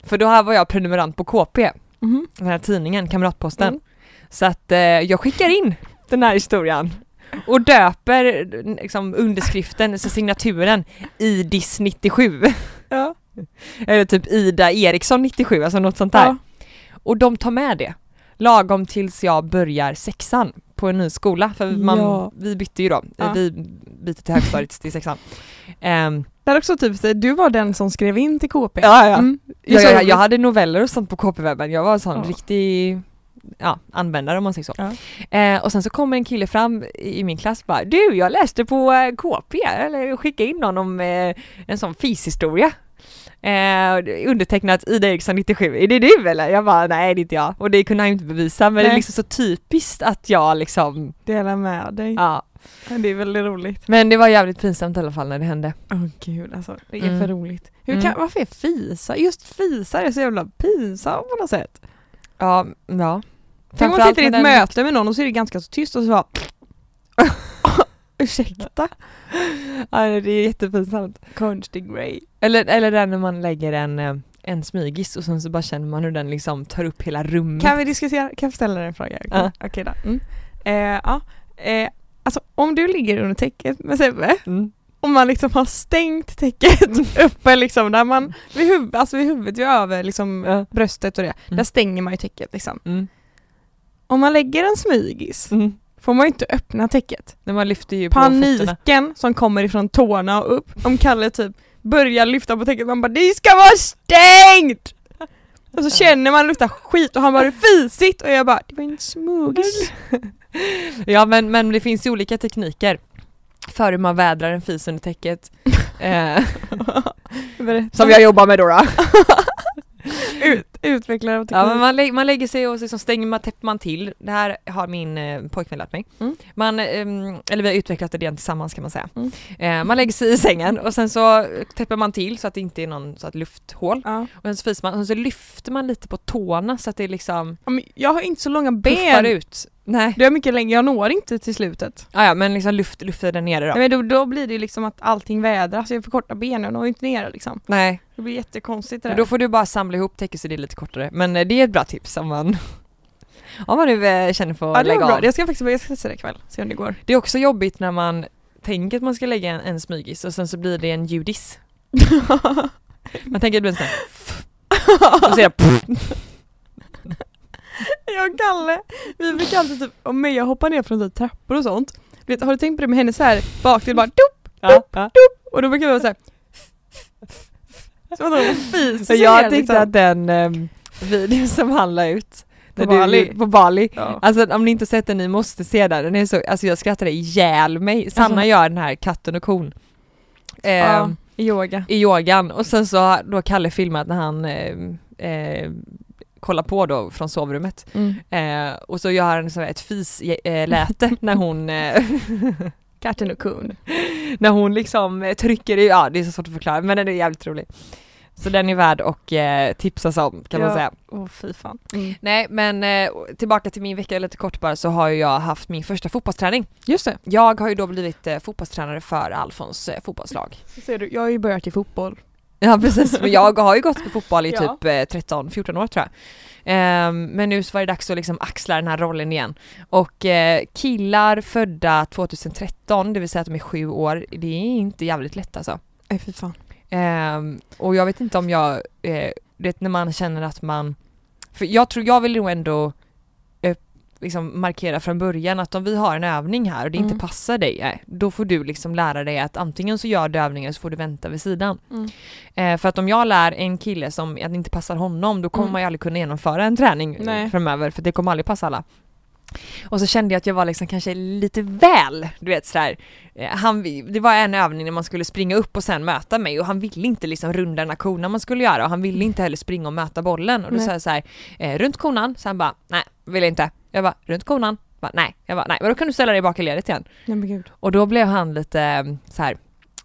För då här var jag prenumerant på KP, Mhm. den här tidningen, Kamratposten. Mm. Så att eh, jag skickar in den här historien och döper liksom, underskriften, alltså signaturen, IDIS 97. Ja. Eller typ Ida Eriksson 97, alltså något sånt där. Ja. Och de tar med det. Lagom tills jag börjar sexan på en ny skola, för man, Ja. vi bytte ju då, Ja. vi bytte till högstadiet till sexan. Det är också typ, du var den som skrev in till KP. ja, ja. Mm. Jag, jag, jag hade noveller och sånt på KP-webben, jag var en sån riktig ja, användare om man säger så. Ja. Eh, och sen så kommer en kille fram i min klass och bara Du, jag läste på eh, KP, eller skicka in någon om eh, en sån fishistoria. Eh, undertecknat Ida Eriksson 97, är det du eller? Jag bara nej det är inte jag. Och det kunde han ju inte bevisa men det är Nej. liksom så typiskt att jag liksom, Dela med dig. ja. Det är väldigt roligt. Men det var jävligt pinsamt i alla fall när det hände. Åh gud alltså, det är Mm. för roligt. Hur Mm. kan, varför är fisar, just fisar är så jävla pinsamt på något sätt. Ja, ja. Tänk om man sitter i ett den- möte med någon och så är det ganska så tyst och så bara Ursäkta? Ja, det är jättepinsamt. Konstig grej. Eller, eller där när man lägger en, eh, en smygis och sen så bara känner man hur den liksom tar upp hela rummet. Kan vi diskutera, kan jag ställa en fråga? Okej, Ja. Okej då. Mm. Eh, ja. eh, alltså om du ligger under täcket med Sebbe Mm. och man liksom har stängt täcket uppe liksom där man vid, huv, alltså vid huvudet, över liksom Ja. bröstet och det, där Mm. stänger man ju täcket liksom. Mm. Om man lägger en smygis Mm. får man ju inte öppna täcket. När man lyfter ju. Paniken som kommer ifrån tårna och upp, om Kalle typ börjar lyfta på täcket, man bara det ska vara stängt! Och så känner man luktar skit och han bara fisigt och jag bara det var en smugis. Ja men, men det finns ju olika tekniker för hur man vädrar en fis under täcket. eh, som jag jobbar med då. då. Ut, utvecklare av teknik. Ja, men man, lä- man lägger sig och så liksom stänger man, täpper man till. Det här har min eh, pojkvän lärt mig. Mm. Man, ehm, eller vi har utvecklat idén tillsammans kan man säga. Mm. Eh, man lägger sig i sängen och sen så täpper man till så att det inte är någon så att lufthål. Ja. Och sen så fiser man och sen så lyfter man lite på tårna så att det liksom Ja, men Jag har inte så långa ben. ut. Nej. Det är mycket längre, jag når inte till slutet. Ah, ja men liksom luft, lufter där nere då. Nej, men då, då blir det liksom att allting vädras, jag får korta ben, jag når inte ner liksom. Nej, Det blir jättekonstigt det men där. då får du bara samla ihop det är lite kortare. Men eh, det är ett bra tips om man om man nu eh, känner för att ja, lägga bra. av. Jag ska faktiskt börja testa det ikväll, se om det går. Det är också jobbigt när man tänker att man ska lägga en, en smygis och sen så blir det en judis. Man tänker att det blir en sån här, och så är det Jag och Kalle, vi brukar alltid typ, om Meja hoppar ner från typ trappor och sånt. Vet, har du tänkt på det med henne så här bak till bara dop, ja, ja. och då brukar vi vara så här. Att de fiser Så jag tyckte liksom. att den um, videon som han la ut På du- Bali. på Bali. Ja. Alltså om ni inte sett den, ni måste se den. den är så, alltså jag skrattade ihjäl mig. Sanna Alltså- gör den här katten och kon. Ja, Ehm, i yoga. I yogan och sen så har då Kalle filmat när han eh, eh, kollar på då från sovrummet. Mm. Eh, och så gör han så här ett fisläte när hon eh, Katten och kon. när hon liksom eh, trycker i, ja det är så svårt att förklara men den är jävligt rolig. Så den är värd att eh, tipsas om kan man Ja. säga. Åh fy fan. Mm. Nej men eh, tillbaka till min vecka lite kort bara så har jag haft min första fotbollsträning. Just det, Jag har ju då blivit eh, fotbollstränare för Alfons eh, fotbollslag. så ser du, jag har ju börjat i fotboll. Ja precis, men jag har ju gått på fotboll i Ja. typ eh, 13-14 år tror jag. Ehm, men nu så var det dags att liksom axla den här rollen igen. Och eh, killar födda 2013, det vill säga att de är sju år, det är inte jävligt lätt alltså. Nej fy fan. Ehm, och jag vet inte om jag, eh, det när man känner att man, för jag tror, jag vill nog ändå liksom markera från början att om vi har en övning här och det Mm. inte passar dig, nej, då får du liksom lära dig att antingen så gör du övningen så får du vänta vid sidan. Mm. Eh, för att om jag lär en kille som att det inte passar honom då kommer Mm. man ju aldrig kunna genomföra en träning eh, Nej. framöver för det kommer aldrig passa alla. Och så kände jag att jag var liksom kanske lite väl, du vet sådär. Eh, han, det var en övning när man skulle springa upp och sen möta mig och han ville inte liksom runda den här konan man skulle göra och han ville inte heller springa och möta bollen och då sa jag såhär, eh, runt konan, så han bara, nej, vill inte. Jag bara, runt konan, bara, nej, jag bara, nej, men då kan du ställa dig bak i ledet igen. Nej men gud. Och då blev han lite eh, så här.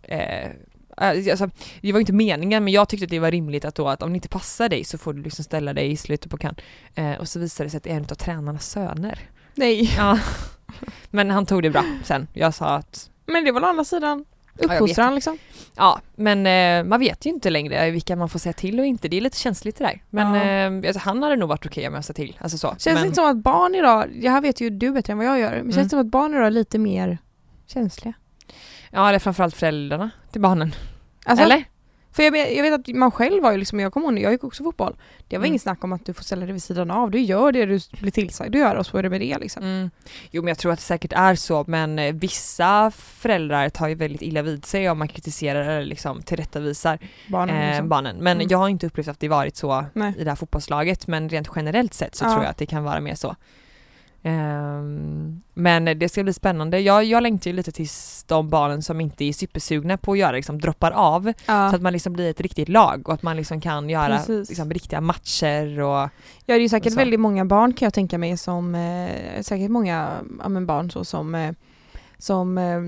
Eh, alltså, det var inte meningen men jag tyckte att det var rimligt att då att om det inte passar dig så får du liksom ställa dig i slutet på kan. Eh, och så visade det sig att det är en av tränarnas söner. Nej. Ja. men han tog det bra sen. Jag sa att Men det var å andra sidan uppfostran liksom. ja men eh, man vet ju inte längre vilka man får säga till och inte. Det är lite känsligt det där. Men Ja. eh, alltså, han hade nog varit okej om jag sa till. Alltså så. Känns men, det inte som att barn idag, det här vet ju du bättre än vad jag gör, men Mm. känns det som att barn idag är lite mer känsliga? Ja det är framförallt föräldrarna till barnen. Alltså, Eller? För jag vet, jag vet att man själv var ju liksom, jag kommer ihåg, jag gick också fotboll. Det var Mm. inget snack om att du får ställa dig vid sidan av, du gör det du blir tillsagd att göra och så är det med det liksom. Mm. Jo men jag tror att det säkert är så men eh, vissa föräldrar tar ju väldigt illa vid sig om man kritiserar eller liksom tillrättavisar Barnen eh, liksom. barnen. Men Mm. jag har inte upplevt att det varit så Nej. i det här fotbollslaget men rent generellt sett så Ja. tror jag att det kan vara mer så. Ehm, men det ska bli spännande. Jag, jag längtar ju lite tills de barnen som inte är supersugna på att göra liksom droppar av Ja. så att man liksom blir ett riktigt lag och att man liksom kan göra liksom, riktiga matcher och Ja det är ju säkert väldigt många barn kan jag tänka mig som, eh, säkert många ja, men barn så som, eh, som eh,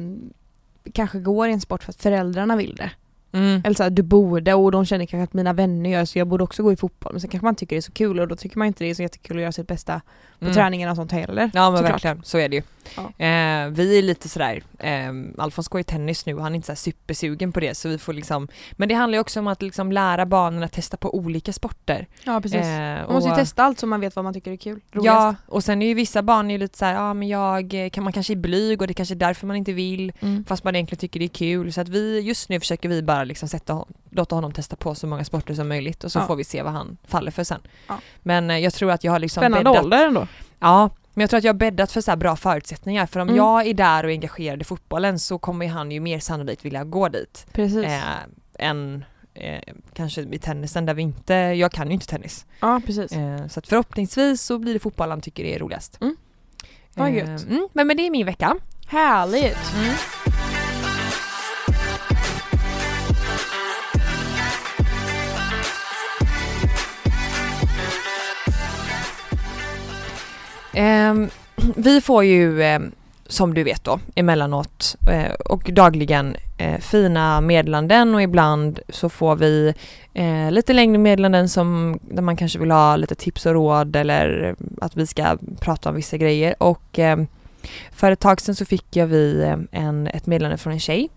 kanske går i en sport för att föräldrarna vill det. Mm. Eller så här, du borde och de känner kanske att mina vänner gör så jag borde också gå i fotboll. Men sen kanske man tycker det är så kul och då tycker man inte det är så jättekul att göra sitt bästa på Mm. träningarna och sånt heller. Ja men Såklart. verkligen, så är det ju. Ja. Eh, vi är lite sådär, eh, Alfons går i tennis nu och han är inte så här supersugen på det så vi får liksom Men det handlar ju också om att liksom lära barnen att testa på olika sporter. Ja precis. Eh, man måste ju testa allt så man vet vad man tycker är kul. Roligast. Ja, och sen är ju vissa barn ju lite såhär, ja men jag kan man kanske är blyg och det kanske är därför man inte vill Mm. fast man egentligen tycker det är kul så att vi just nu försöker vi bara liksom sätta hon, låta honom testa på så många sporter som möjligt och så Ja. får vi se vad han faller för sen. Ja. Men eh, jag tror att jag har liksom Spännande bäddat ålder ändå. Ja, men jag tror att jag har bäddat för så här bra förutsättningar för om Mm. jag är där och är engagerad i fotbollen så kommer han ju mer sannolikt vilja gå dit Precis. eh, än eh, kanske i tennisen där vi inte, jag kan ju inte tennis. Ja precis. Eh, så att förhoppningsvis så blir det fotboll han tycker är roligast. Mm. Vad Eh, gött. mm, men, men det är min vecka. Härligt! Ehm, vi får ju, ehm, som du vet då, emellanåt eh, och dagligen eh, fina meddelanden och ibland så får vi eh, lite längre meddelanden som där man kanske vill ha lite tips och råd eller att vi ska prata om vissa grejer och ehm, för ett tag sedan så fick jag vi eh, en, ett meddelande från en tjej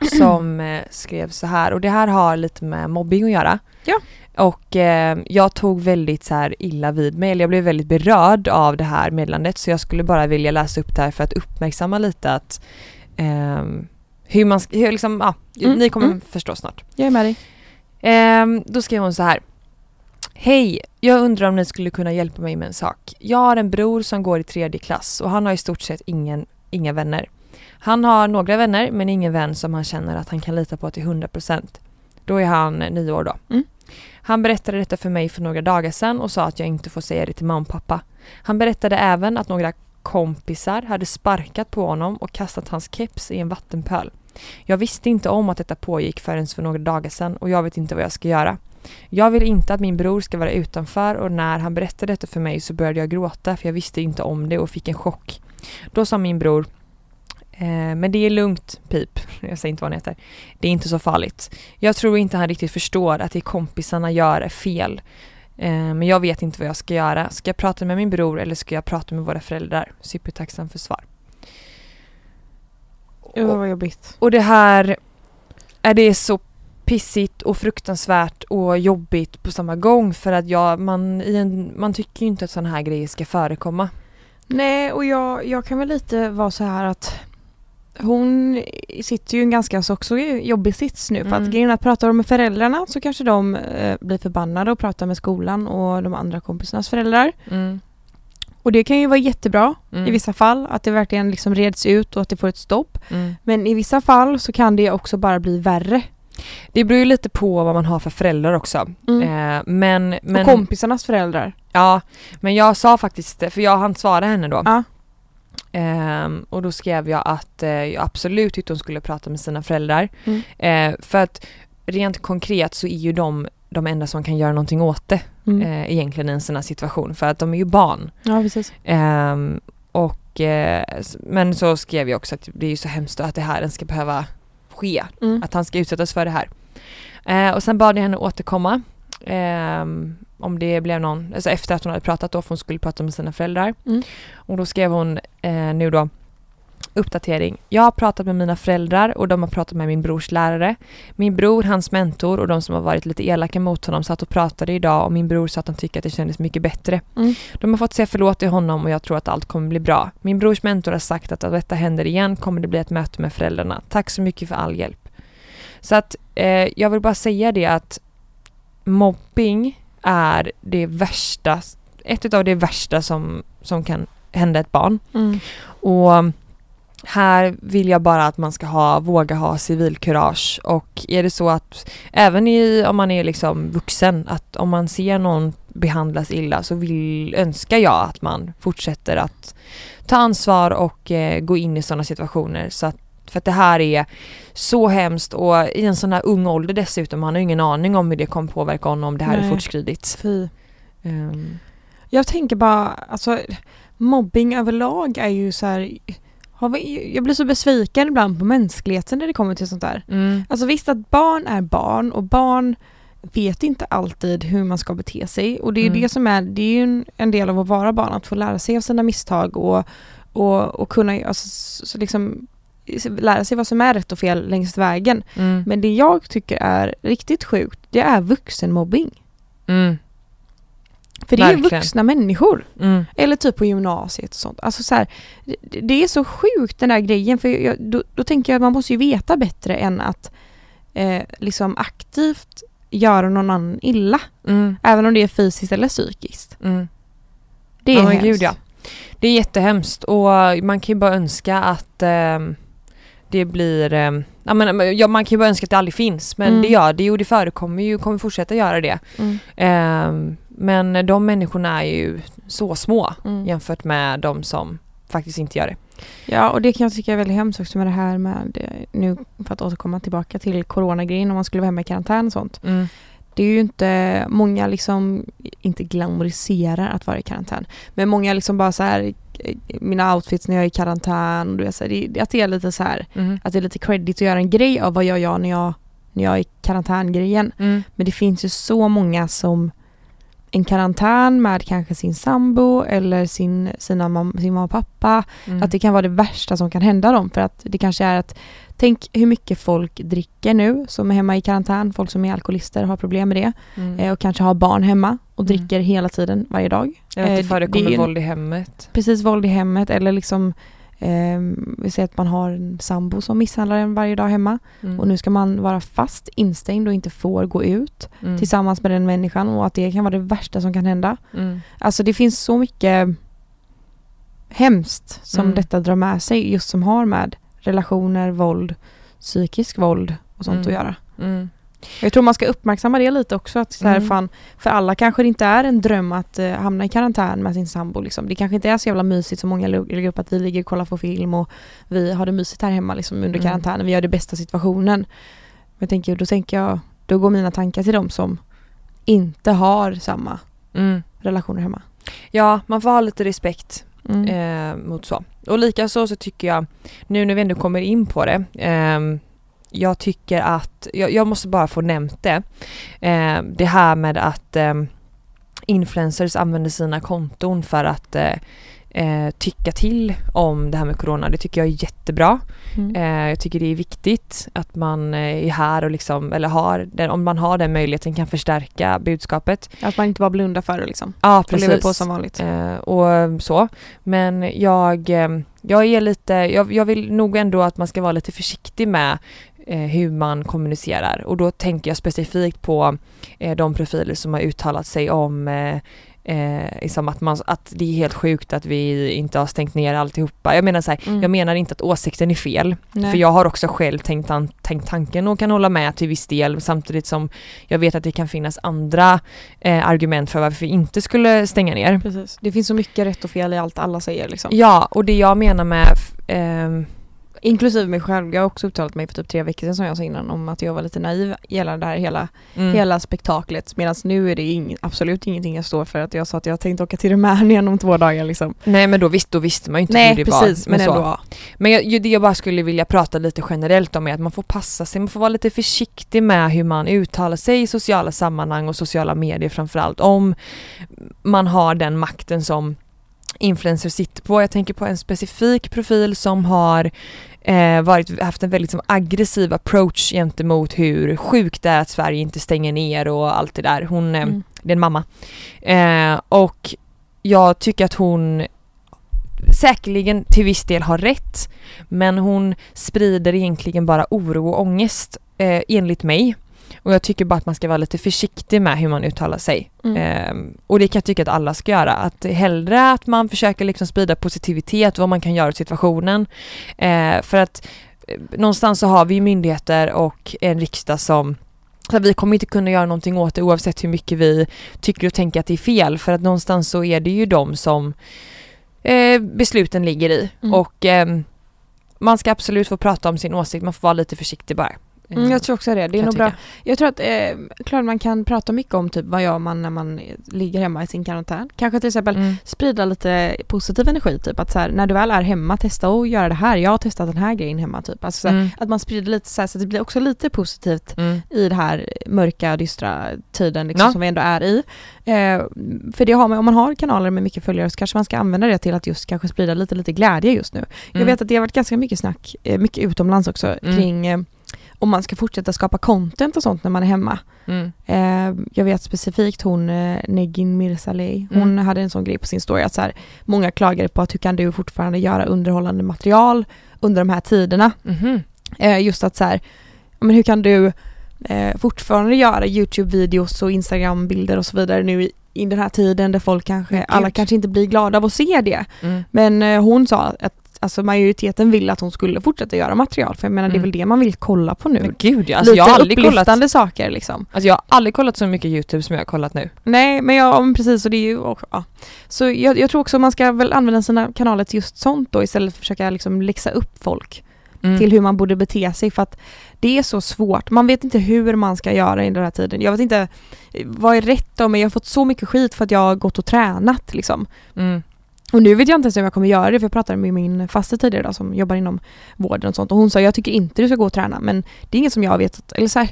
Mm. som eh, skrev så här och det här har lite med mobbing att göra. Ja. Och eh, jag tog väldigt så här illa vid mig, eller jag blev väldigt berörd av det här meddelandet så jag skulle bara vilja läsa upp det här för att uppmärksamma lite att ehm, hur man, hur liksom, ja, Mm, ni kommer mm. förstå snart. Jag är med dig. Ehm, då skrev hon så här. Hej, jag undrar om ni skulle kunna hjälpa mig med en sak. Jag har en bror som går i tredje klass och han har i stort sett ingen, inga vänner. Han har några vänner men ingen vän som han känner att han kan lita på till 100%. Då är han nio år då. Mm. Han berättade detta för mig för några dagar sedan och sa att jag inte får säga det till mamma och pappa. Han berättade även att några kompisar hade sparkat på honom och kastat hans keps i en vattenpöl. Jag visste inte om att detta pågick förrän för några dagar sedan och jag vet inte vad jag ska göra. Jag vill inte att min bror ska vara utanför och när han berättade detta för mig så började jag gråta för jag visste inte om det och fick en chock. Då sa min bror men det är lugnt, Pip. Jag säger inte vad han heter. Det är inte så farligt. Jag tror inte han riktigt förstår att det kompisarna gör är fel. Eh, men jag vet inte vad jag ska göra. Ska jag prata med min bror eller ska jag prata med våra föräldrar? Supertacksam för svar. Åh vad jobbigt. Och det här är det så pissigt och fruktansvärt och jobbigt på samma gång för att jag, man, i en, man tycker ju inte att sådana här grejer ska förekomma. Nej och jag, jag kan väl lite vara så här att hon sitter ju i en ganska så också jobbig sits nu för Mm. att grejen att pratar de med föräldrarna så kanske de eh, blir förbannade och pratar med skolan och de andra kompisarnas föräldrar. Och det kan ju vara jättebra Mm. i vissa fall, att det verkligen liksom reds ut och att det får ett stopp. Mm. Men i vissa fall så kan det också bara bli värre. Det beror ju lite på vad man har för föräldrar också. Eh, men, men, och kompisarnas föräldrar. ja, men jag sa faktiskt, för jag hann svara henne då. Ja. Ehm, och då skrev jag att eh, jag absolut tyckte hon skulle prata med sina föräldrar. Mm. Eh, för att rent konkret så är ju de de enda som kan göra någonting åt det Mm. eh, egentligen i en sån här situation för att de är ju barn. Ja, precis. Ehm, och, men så skrev jag också att det är ju så hemskt att det här ens ska behöva ske. Mm. Att han ska utsättas för det här. Och sen bad jag henne återkomma. ehm, om det blev någon, alltså efter att hon hade pratat då för hon skulle prata med sina föräldrar. Mm. Och då skrev hon eh, nu då uppdatering. Jag har pratat med mina föräldrar och de har pratat med min brors lärare. Min bror, hans mentor och de som har varit lite elaka mot honom satt och pratade idag och min bror sa att han tycker att det kändes mycket bättre. Mm. De har fått säga förlåt till honom och jag tror att allt kommer bli bra. Min brors mentor har sagt att om detta händer igen kommer det bli ett möte med föräldrarna. Tack så mycket för all hjälp. Så att eh, jag vill bara säga det att mobbing är det värsta, ett av det värsta som, som kan hända ett barn. Mm. Och här vill jag bara att man ska ha, våga ha civilkurage och är det så att även i, om man är liksom vuxen, att om man ser någon behandlas illa så vill, önskar jag att man fortsätter att ta ansvar och eh, gå in i sådana situationer så att för att det här är så hemskt och i en sån här ung ålder dessutom, han har ju ingen aning om hur det kommer påverka honom om det här är Nej. fortskridit. Fy. Ehm, Jag tänker bara, alltså mobbing överlag är ju så här. Vi, jag blir så besviken ibland på mänskligheten när det kommer till sånt där. mm, Alltså visst att barn är barn och barn vet inte alltid hur man ska bete sig och det är Mm. det som är, det är ju en, del av att vara barn, att få lära sig av sina misstag och, och, och kunna alltså, så, så liksom lära sig vad som är rätt och fel längs vägen. mm, Men det jag tycker är riktigt sjukt, det är vuxenmobbing. mm, För det är Verkligen. vuxna människor. mm, Eller typ på gymnasiet och sånt. Alltså så här, det, det är så sjukt den där grejen för jag, då, då tänker jag att man måste ju veta bättre än att eh, liksom aktivt göra någon annan illa. mm, Även om det är fysiskt eller psykiskt. mm. Det är men hemskt. gud, ja. Det är jättehemskt och man kan ju bara önska att ehm, det blir, ehm, ja, men, ja, man kan ju bara önska att det aldrig finns men Mm. det gör det ju och det förekommer ju och kommer fortsätta göra det. Mm. Ehm, men de människorna är ju så små Mm. jämfört med de som faktiskt inte gör det. Ja och det kan jag tycka är väldigt hemskt också med det här med, eh, nu för att återkomma tillbaka till coronagrejen om man skulle vara hemma i karantän och sånt. Mm. Det är ju inte, många liksom inte glamoriserar att vara i karantän. Men många liksom bara så här eh, mina outfits när jag är i karantän, du vet, så här, det, att det är lite så här Mm. att det är lite credit att göra en grej av vad jag gör när jag, när jag är i karantängrejen. Mm. Men det finns ju så många som en karantän med kanske sin sambo eller sin, sina mam, sin mamma och pappa. Mm. Att det kan vara det värsta som kan hända dem. För att det kanske är att Tänk hur mycket folk dricker nu som är hemma i karantän. Folk som är alkoholister har problem med det. Mm. Eh, och kanske har barn hemma och Mm. dricker hela tiden varje dag. Jag vet eh, det förekommer våld i hemmet. Precis våld i hemmet eller liksom eh, vi säger att man har en sambo som misshandlar en varje dag hemma Mm. och nu ska man vara fast instängd och inte får gå ut Mm. tillsammans med den människan och att det kan vara det värsta som kan hända. Mm. Alltså det finns så mycket hemskt som Mm. detta drar med sig just som har med relationer, våld, psykisk våld och sånt Mm. att göra. Jag tror man ska uppmärksamma det lite också. Att så här, Mm. fan, för alla kanske det inte är en dröm att eh, hamna i karantän med sin sambo. Liksom. Det kanske inte är så jävla mysigt som många lägger upp att vi ligger och kollar på film och vi har det mysigt här hemma liksom, under Mm. karantänen. Vi gör det bästa situationen. Men jag tänker, då tänker jag, då går mina tankar till de som inte har samma Mm. relationer hemma. Ja, man får ha lite respekt Mm. eh, mot så. Och likaså så tycker jag, nu när vi ändå kommer in på det, ehm, jag tycker att, jag, jag måste bara få nämnt det, eh, det här med att ehm, influencers använder sina konton för att eh, eh, tycka till om det här med corona. Det tycker jag är jättebra. Mm. Eh, jag tycker det är viktigt att man eh, är här och liksom, eller har den, om man har den möjligheten kan förstärka budskapet. Att man inte bara blundar för det liksom. Ja, Och precis. lever på som vanligt. Eh, och så. Men jag, eh, jag är lite, jag, jag vill nog ändå att man ska vara lite försiktig med eh, hur man kommunicerar och då tänker jag specifikt på eh, de profiler som har uttalat sig om eh, Eh, som att, man, att det är helt sjukt att vi inte har stängt ner alltihopa. Jag menar så här, Mm. jag menar inte att åsikten är fel. Nej. För jag har också själv tänkt, tan- tänkt tanken och kan hålla med till viss del samtidigt som jag vet att det kan finnas andra eh, argument för varför vi inte skulle stänga ner. Precis. Det finns så mycket rätt och fel i allt alla säger liksom. Ja, och det jag menar med ehm, Inklusive mig själv. Jag har också uttalat mig för typ tre veckor sedan som jag sa innan om att jag var lite naiv gällande det här hela, mm, hela spektaklet. Medan nu är det ing, absolut ingenting jag står för. Att jag sa att jag tänkte åka till Rumänien om två dagar liksom. Nej men då, visst, då visste man ju inte Nej hur det precis, var. men så. ändå. ja. Men jag, det jag bara skulle vilja prata lite generellt om är att man får passa sig, man får vara lite försiktig med hur man uttalar sig i sociala sammanhang och sociala medier framförallt om man har den makten som influencers sitter på. Jag tänker på en specifik profil som har eh, varit, haft en väldigt som, aggressiv approach gentemot hur sjukt det är att Sverige inte stänger ner och allt det där. Hon, eh, Mm. det är en mamma. Eh, och jag tycker att hon säkerligen till viss del har rätt men hon sprider egentligen bara oro och ångest eh, enligt mig. Och jag tycker bara att man ska vara lite försiktig med hur man uttalar sig. Mm. Ehm, och det kan jag tycka att alla ska göra. Att hellre att man försöker liksom sprida positivitet, vad man kan göra i situationen. Eh, för att eh, någonstans så har vi myndigheter och en riksdag som så vi kommer inte kunna göra någonting åt det oavsett hur mycket vi tycker och tänker att det är fel. För att någonstans så är det ju de som eh, besluten ligger i. Mm. Och ehm, man ska absolut få prata om sin åsikt, man får vara lite försiktig bara. Mm, jag tror också det. Det är nog jag bra. Jag tror att, eh, klart man kan prata mycket om typ vad gör man när man ligger hemma i sin karantän. Kanske till exempel Mm. sprida lite positiv energi typ att så här, när du väl är hemma testa att göra det här. Jag har testat den här grejen hemma typ. Alltså, så här, Mm. Att man sprider lite så här så att det blir också lite positivt Mm. i det här mörka, dystra tiden liksom, Ja. som vi ändå är i. Eh, för det har man, om man har kanaler med mycket följare så kanske man ska använda det till att just kanske sprida lite, lite glädje just nu. Jag Mm. vet att det har varit ganska mycket snack, eh, mycket utomlands också, Mm. kring eh, om man ska fortsätta skapa content och sånt när man är hemma. Mm. Eh, jag vet specifikt hon eh, Negin Mirsaleh, hon Mm. hade en sån grej på sin story att så här, många klagade på att hur kan du fortfarande göra underhållande material under de här tiderna. Eh, just att så här, men hur kan du eh, fortfarande göra Youtube-videos och Instagram-bilder och så vidare nu i, i den här tiden där folk kanske, alla kanske inte blir glada av att se det. Mm. Men hon sa att alltså, majoriteten ville att hon skulle fortsätta göra material för jag menar det är Mm. väl det man vill kolla på nu. Men gud ja, alltså Lite jag har aldrig kollat saker liksom. Alltså jag har aldrig kollat så mycket YouTube som jag har kollat nu. Nej men ja men precis och det är ju också, ja. Så jag, jag tror också man ska väl använda sina kanaler till just sånt då istället för att försöka liksom läxa upp folk Mm. till hur man borde bete sig för att det är så svårt. Man vet inte hur man ska göra i den här tiden. Jag vet inte eh, vad är rätt då men jag har fått så mycket skit för att jag har gått och tränat liksom. Mm. Och nu vet jag inte ens om jag kommer göra det för jag pratade med min faste tidigare då, som jobbar inom vården och sånt och hon sa jag tycker inte du ska gå och träna men det är inget som jag vet, eller så här,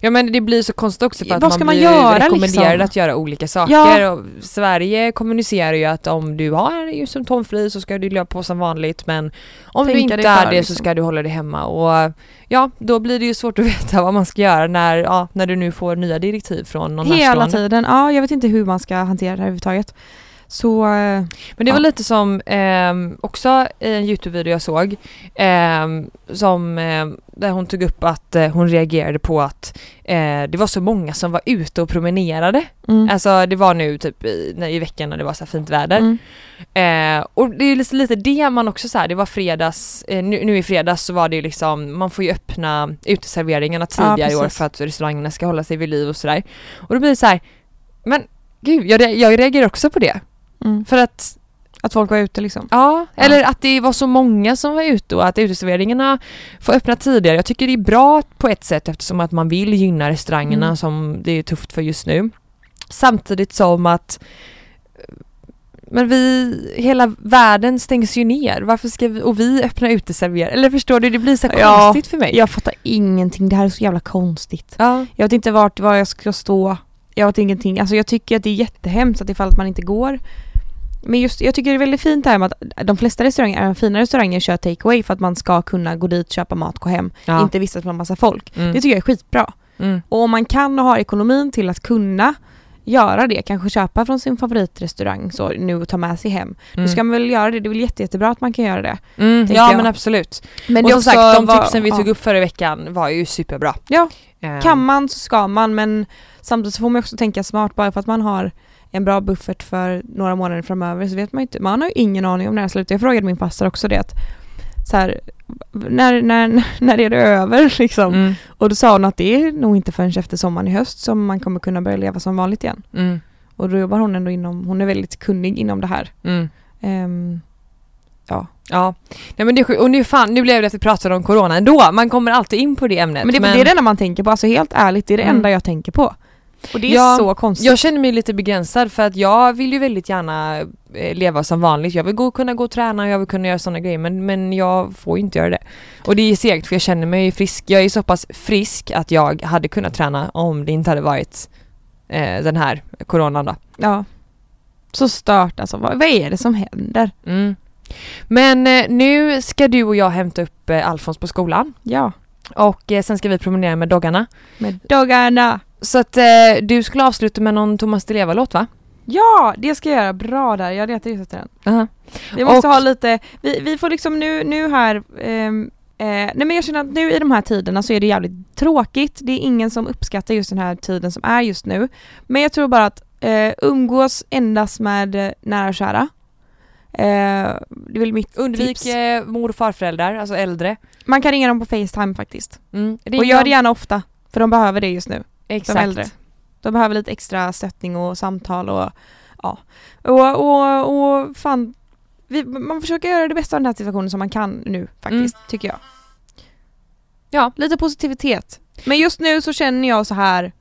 Ja men det blir så konstigt också för att Vad ska man man blir göra, rekommenderad liksom? att göra olika saker Ja. Sverige kommunicerar ju att om du har symptomfri så ska du leva på som vanligt men om du Tänka inte dig är det liksom. så ska du hålla dig hemma och ja då blir det ju svårt att veta vad man ska göra när, ja, när du nu får nya direktiv från någon hela tiden. Ja, jag vet inte hur man ska hantera det här överhuvudtaget. Så eh, Men det var Ja. lite som ehm, också i en Youtube-video jag såg ehm, som ehm, där hon tog upp att eh, hon reagerade på att eh, det var så många som var ute och promenerade. mm. Alltså det var nu typ i, när, i veckan när det var så fint väder. Mm. Eh, och det är lite, lite det man också så här, det var fredags, eh, nu, nu i fredags så var det liksom, man får ju öppna uteserveringarna tidigare i år för att restaurangerna ska hålla sig vid liv och sådär. Och då blir det så här, men gud jag reagerar också på det. Mm. För att Att folk var ute liksom. Ja, eller att det var så många som var ute och att uteserveringarna får öppna tidigare. Jag tycker det är bra på ett sätt eftersom att man vill gynna restaurangerna Mm. som det är tufft för just nu. Samtidigt som att men vi, hela världen stängs ju ner. Varför ska vi, och vi öppna uteserveringar? Eller förstår du, det blir så Ja, konstigt för mig. Jag fattar ingenting, det här är så jävla konstigt. Ja. Jag vet inte vart var jag ska stå. Jag vet ingenting. Alltså jag tycker att det är jättehemskt att ifall att man inte går. Men just, jag tycker det är väldigt fint det här med att de flesta restauranger, även fina restauranger, kör takeaway för att man ska kunna gå dit, köpa mat, gå hem. Ja. Inte vistas en massa folk. Mm. Det tycker jag är skitbra. Mm. Och om man kan och har ekonomin till att kunna göra det, kanske köpa från sin favoritrestaurang så nu och ta med sig hem. Då Mm. ska man väl göra det, det är väl jätte, jättebra att man kan göra det. Mm. Ja jag. men absolut. Men och som sagt, de vad- tipsen vi ja. tog upp förra veckan var ju superbra. Ja, Eh, Kan man så ska man men samtidigt så får man också tänka smart bara för att man har en bra buffert för några månader framöver så vet man inte. Man har ju ingen aning om när det slutar. Jag frågade min faster också det att så här, när, när, när är det över liksom? Mm. Och då sa hon att det är nog inte förrän efter sommaren i höst som man kommer kunna börja leva som vanligt igen. Mm. Och då jobbar hon ändå inom, hon är väldigt kunnig inom det här. Mm. Ehm, ja. Ja, Nej, men det och nu, fan, nu blev det att vi pratade om corona ändå. Man kommer alltid in på det ämnet. Men det, det är det enda man tänker på, alltså helt ärligt, det är det Mm. enda jag tänker på. Och det är Ja, så konstigt. Jag känner mig lite begränsad för att jag vill ju väldigt gärna eh, leva som vanligt. Jag vill gå, kunna gå och träna och jag vill kunna göra sådana grejer men, men jag får ju inte göra det. Och det är segt för jag känner mig frisk. Jag är så pass frisk att jag hade kunnat träna om det inte hade varit eh, den här coronan då. Ja. Så stört alltså, vad, vad är det som händer? Mm. Men eh, nu ska du och jag hämta upp eh, Alfons på skolan Ja, och eh, sen ska vi promenera med doggarna. med doggarna. Så att eh, du skulle avsluta med någon Thomas Di Leva-låt va? Ja, det ska jag göra. Bra där, jag letar just efter den. Aha. Vi måste Och- ha lite, vi, vi får liksom nu, nu här ehm, eh, nej men jag känner att nu i de här tiderna så är det jävligt tråkigt. Det är ingen som uppskattar just den här tiden som är just nu. Men jag tror bara att eh, umgås endast med nära och kära. Eh, det är väl mitt Undvik tips. eh, mor och farföräldrar, alltså äldre. Man kan ringa dem på Facetime faktiskt. Mm. och gör det gärna ofta, för de behöver det just nu. Exakt. de äldre. De behöver lite extra stöttning och samtal och ja. Och, och, och fan, vi, man försöker göra det bästa av den här situationen som man kan nu faktiskt, tycker jag. Ja. Lite positivitet. Men just nu så känner jag så här.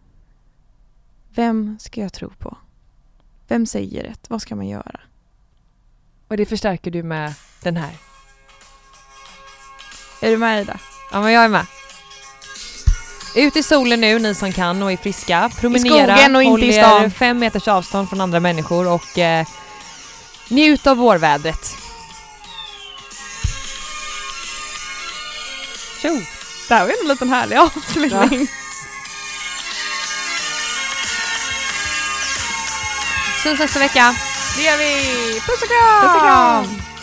Vem ska jag tro på? Vem säger rätt? Vad ska man göra? Och det förstärker du med den här. Är du med Ida? Ja men jag är med. Ut i solen nu ni som kan och är friska. Promenera, skogen och inte håll i er stan. fem meters avstånd från andra människor och eh, njut av vårvädret. Tjo! Det här var ju en liten härlig avslutning. Syns nästa vecka. Det gör vi! Puss och kram! Puss och kram!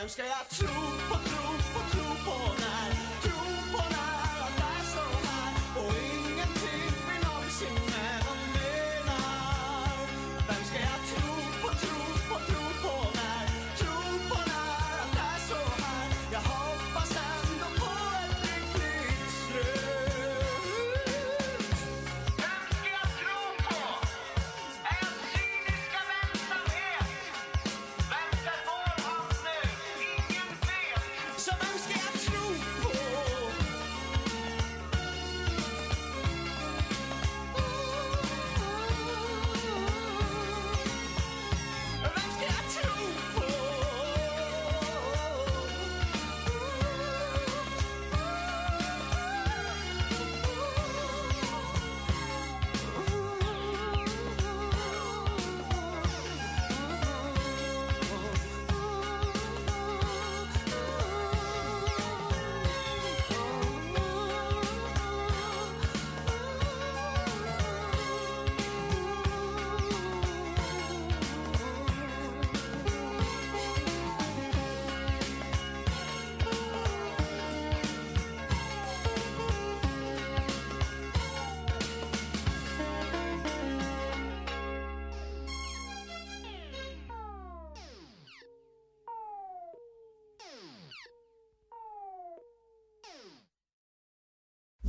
Vem ska jag tro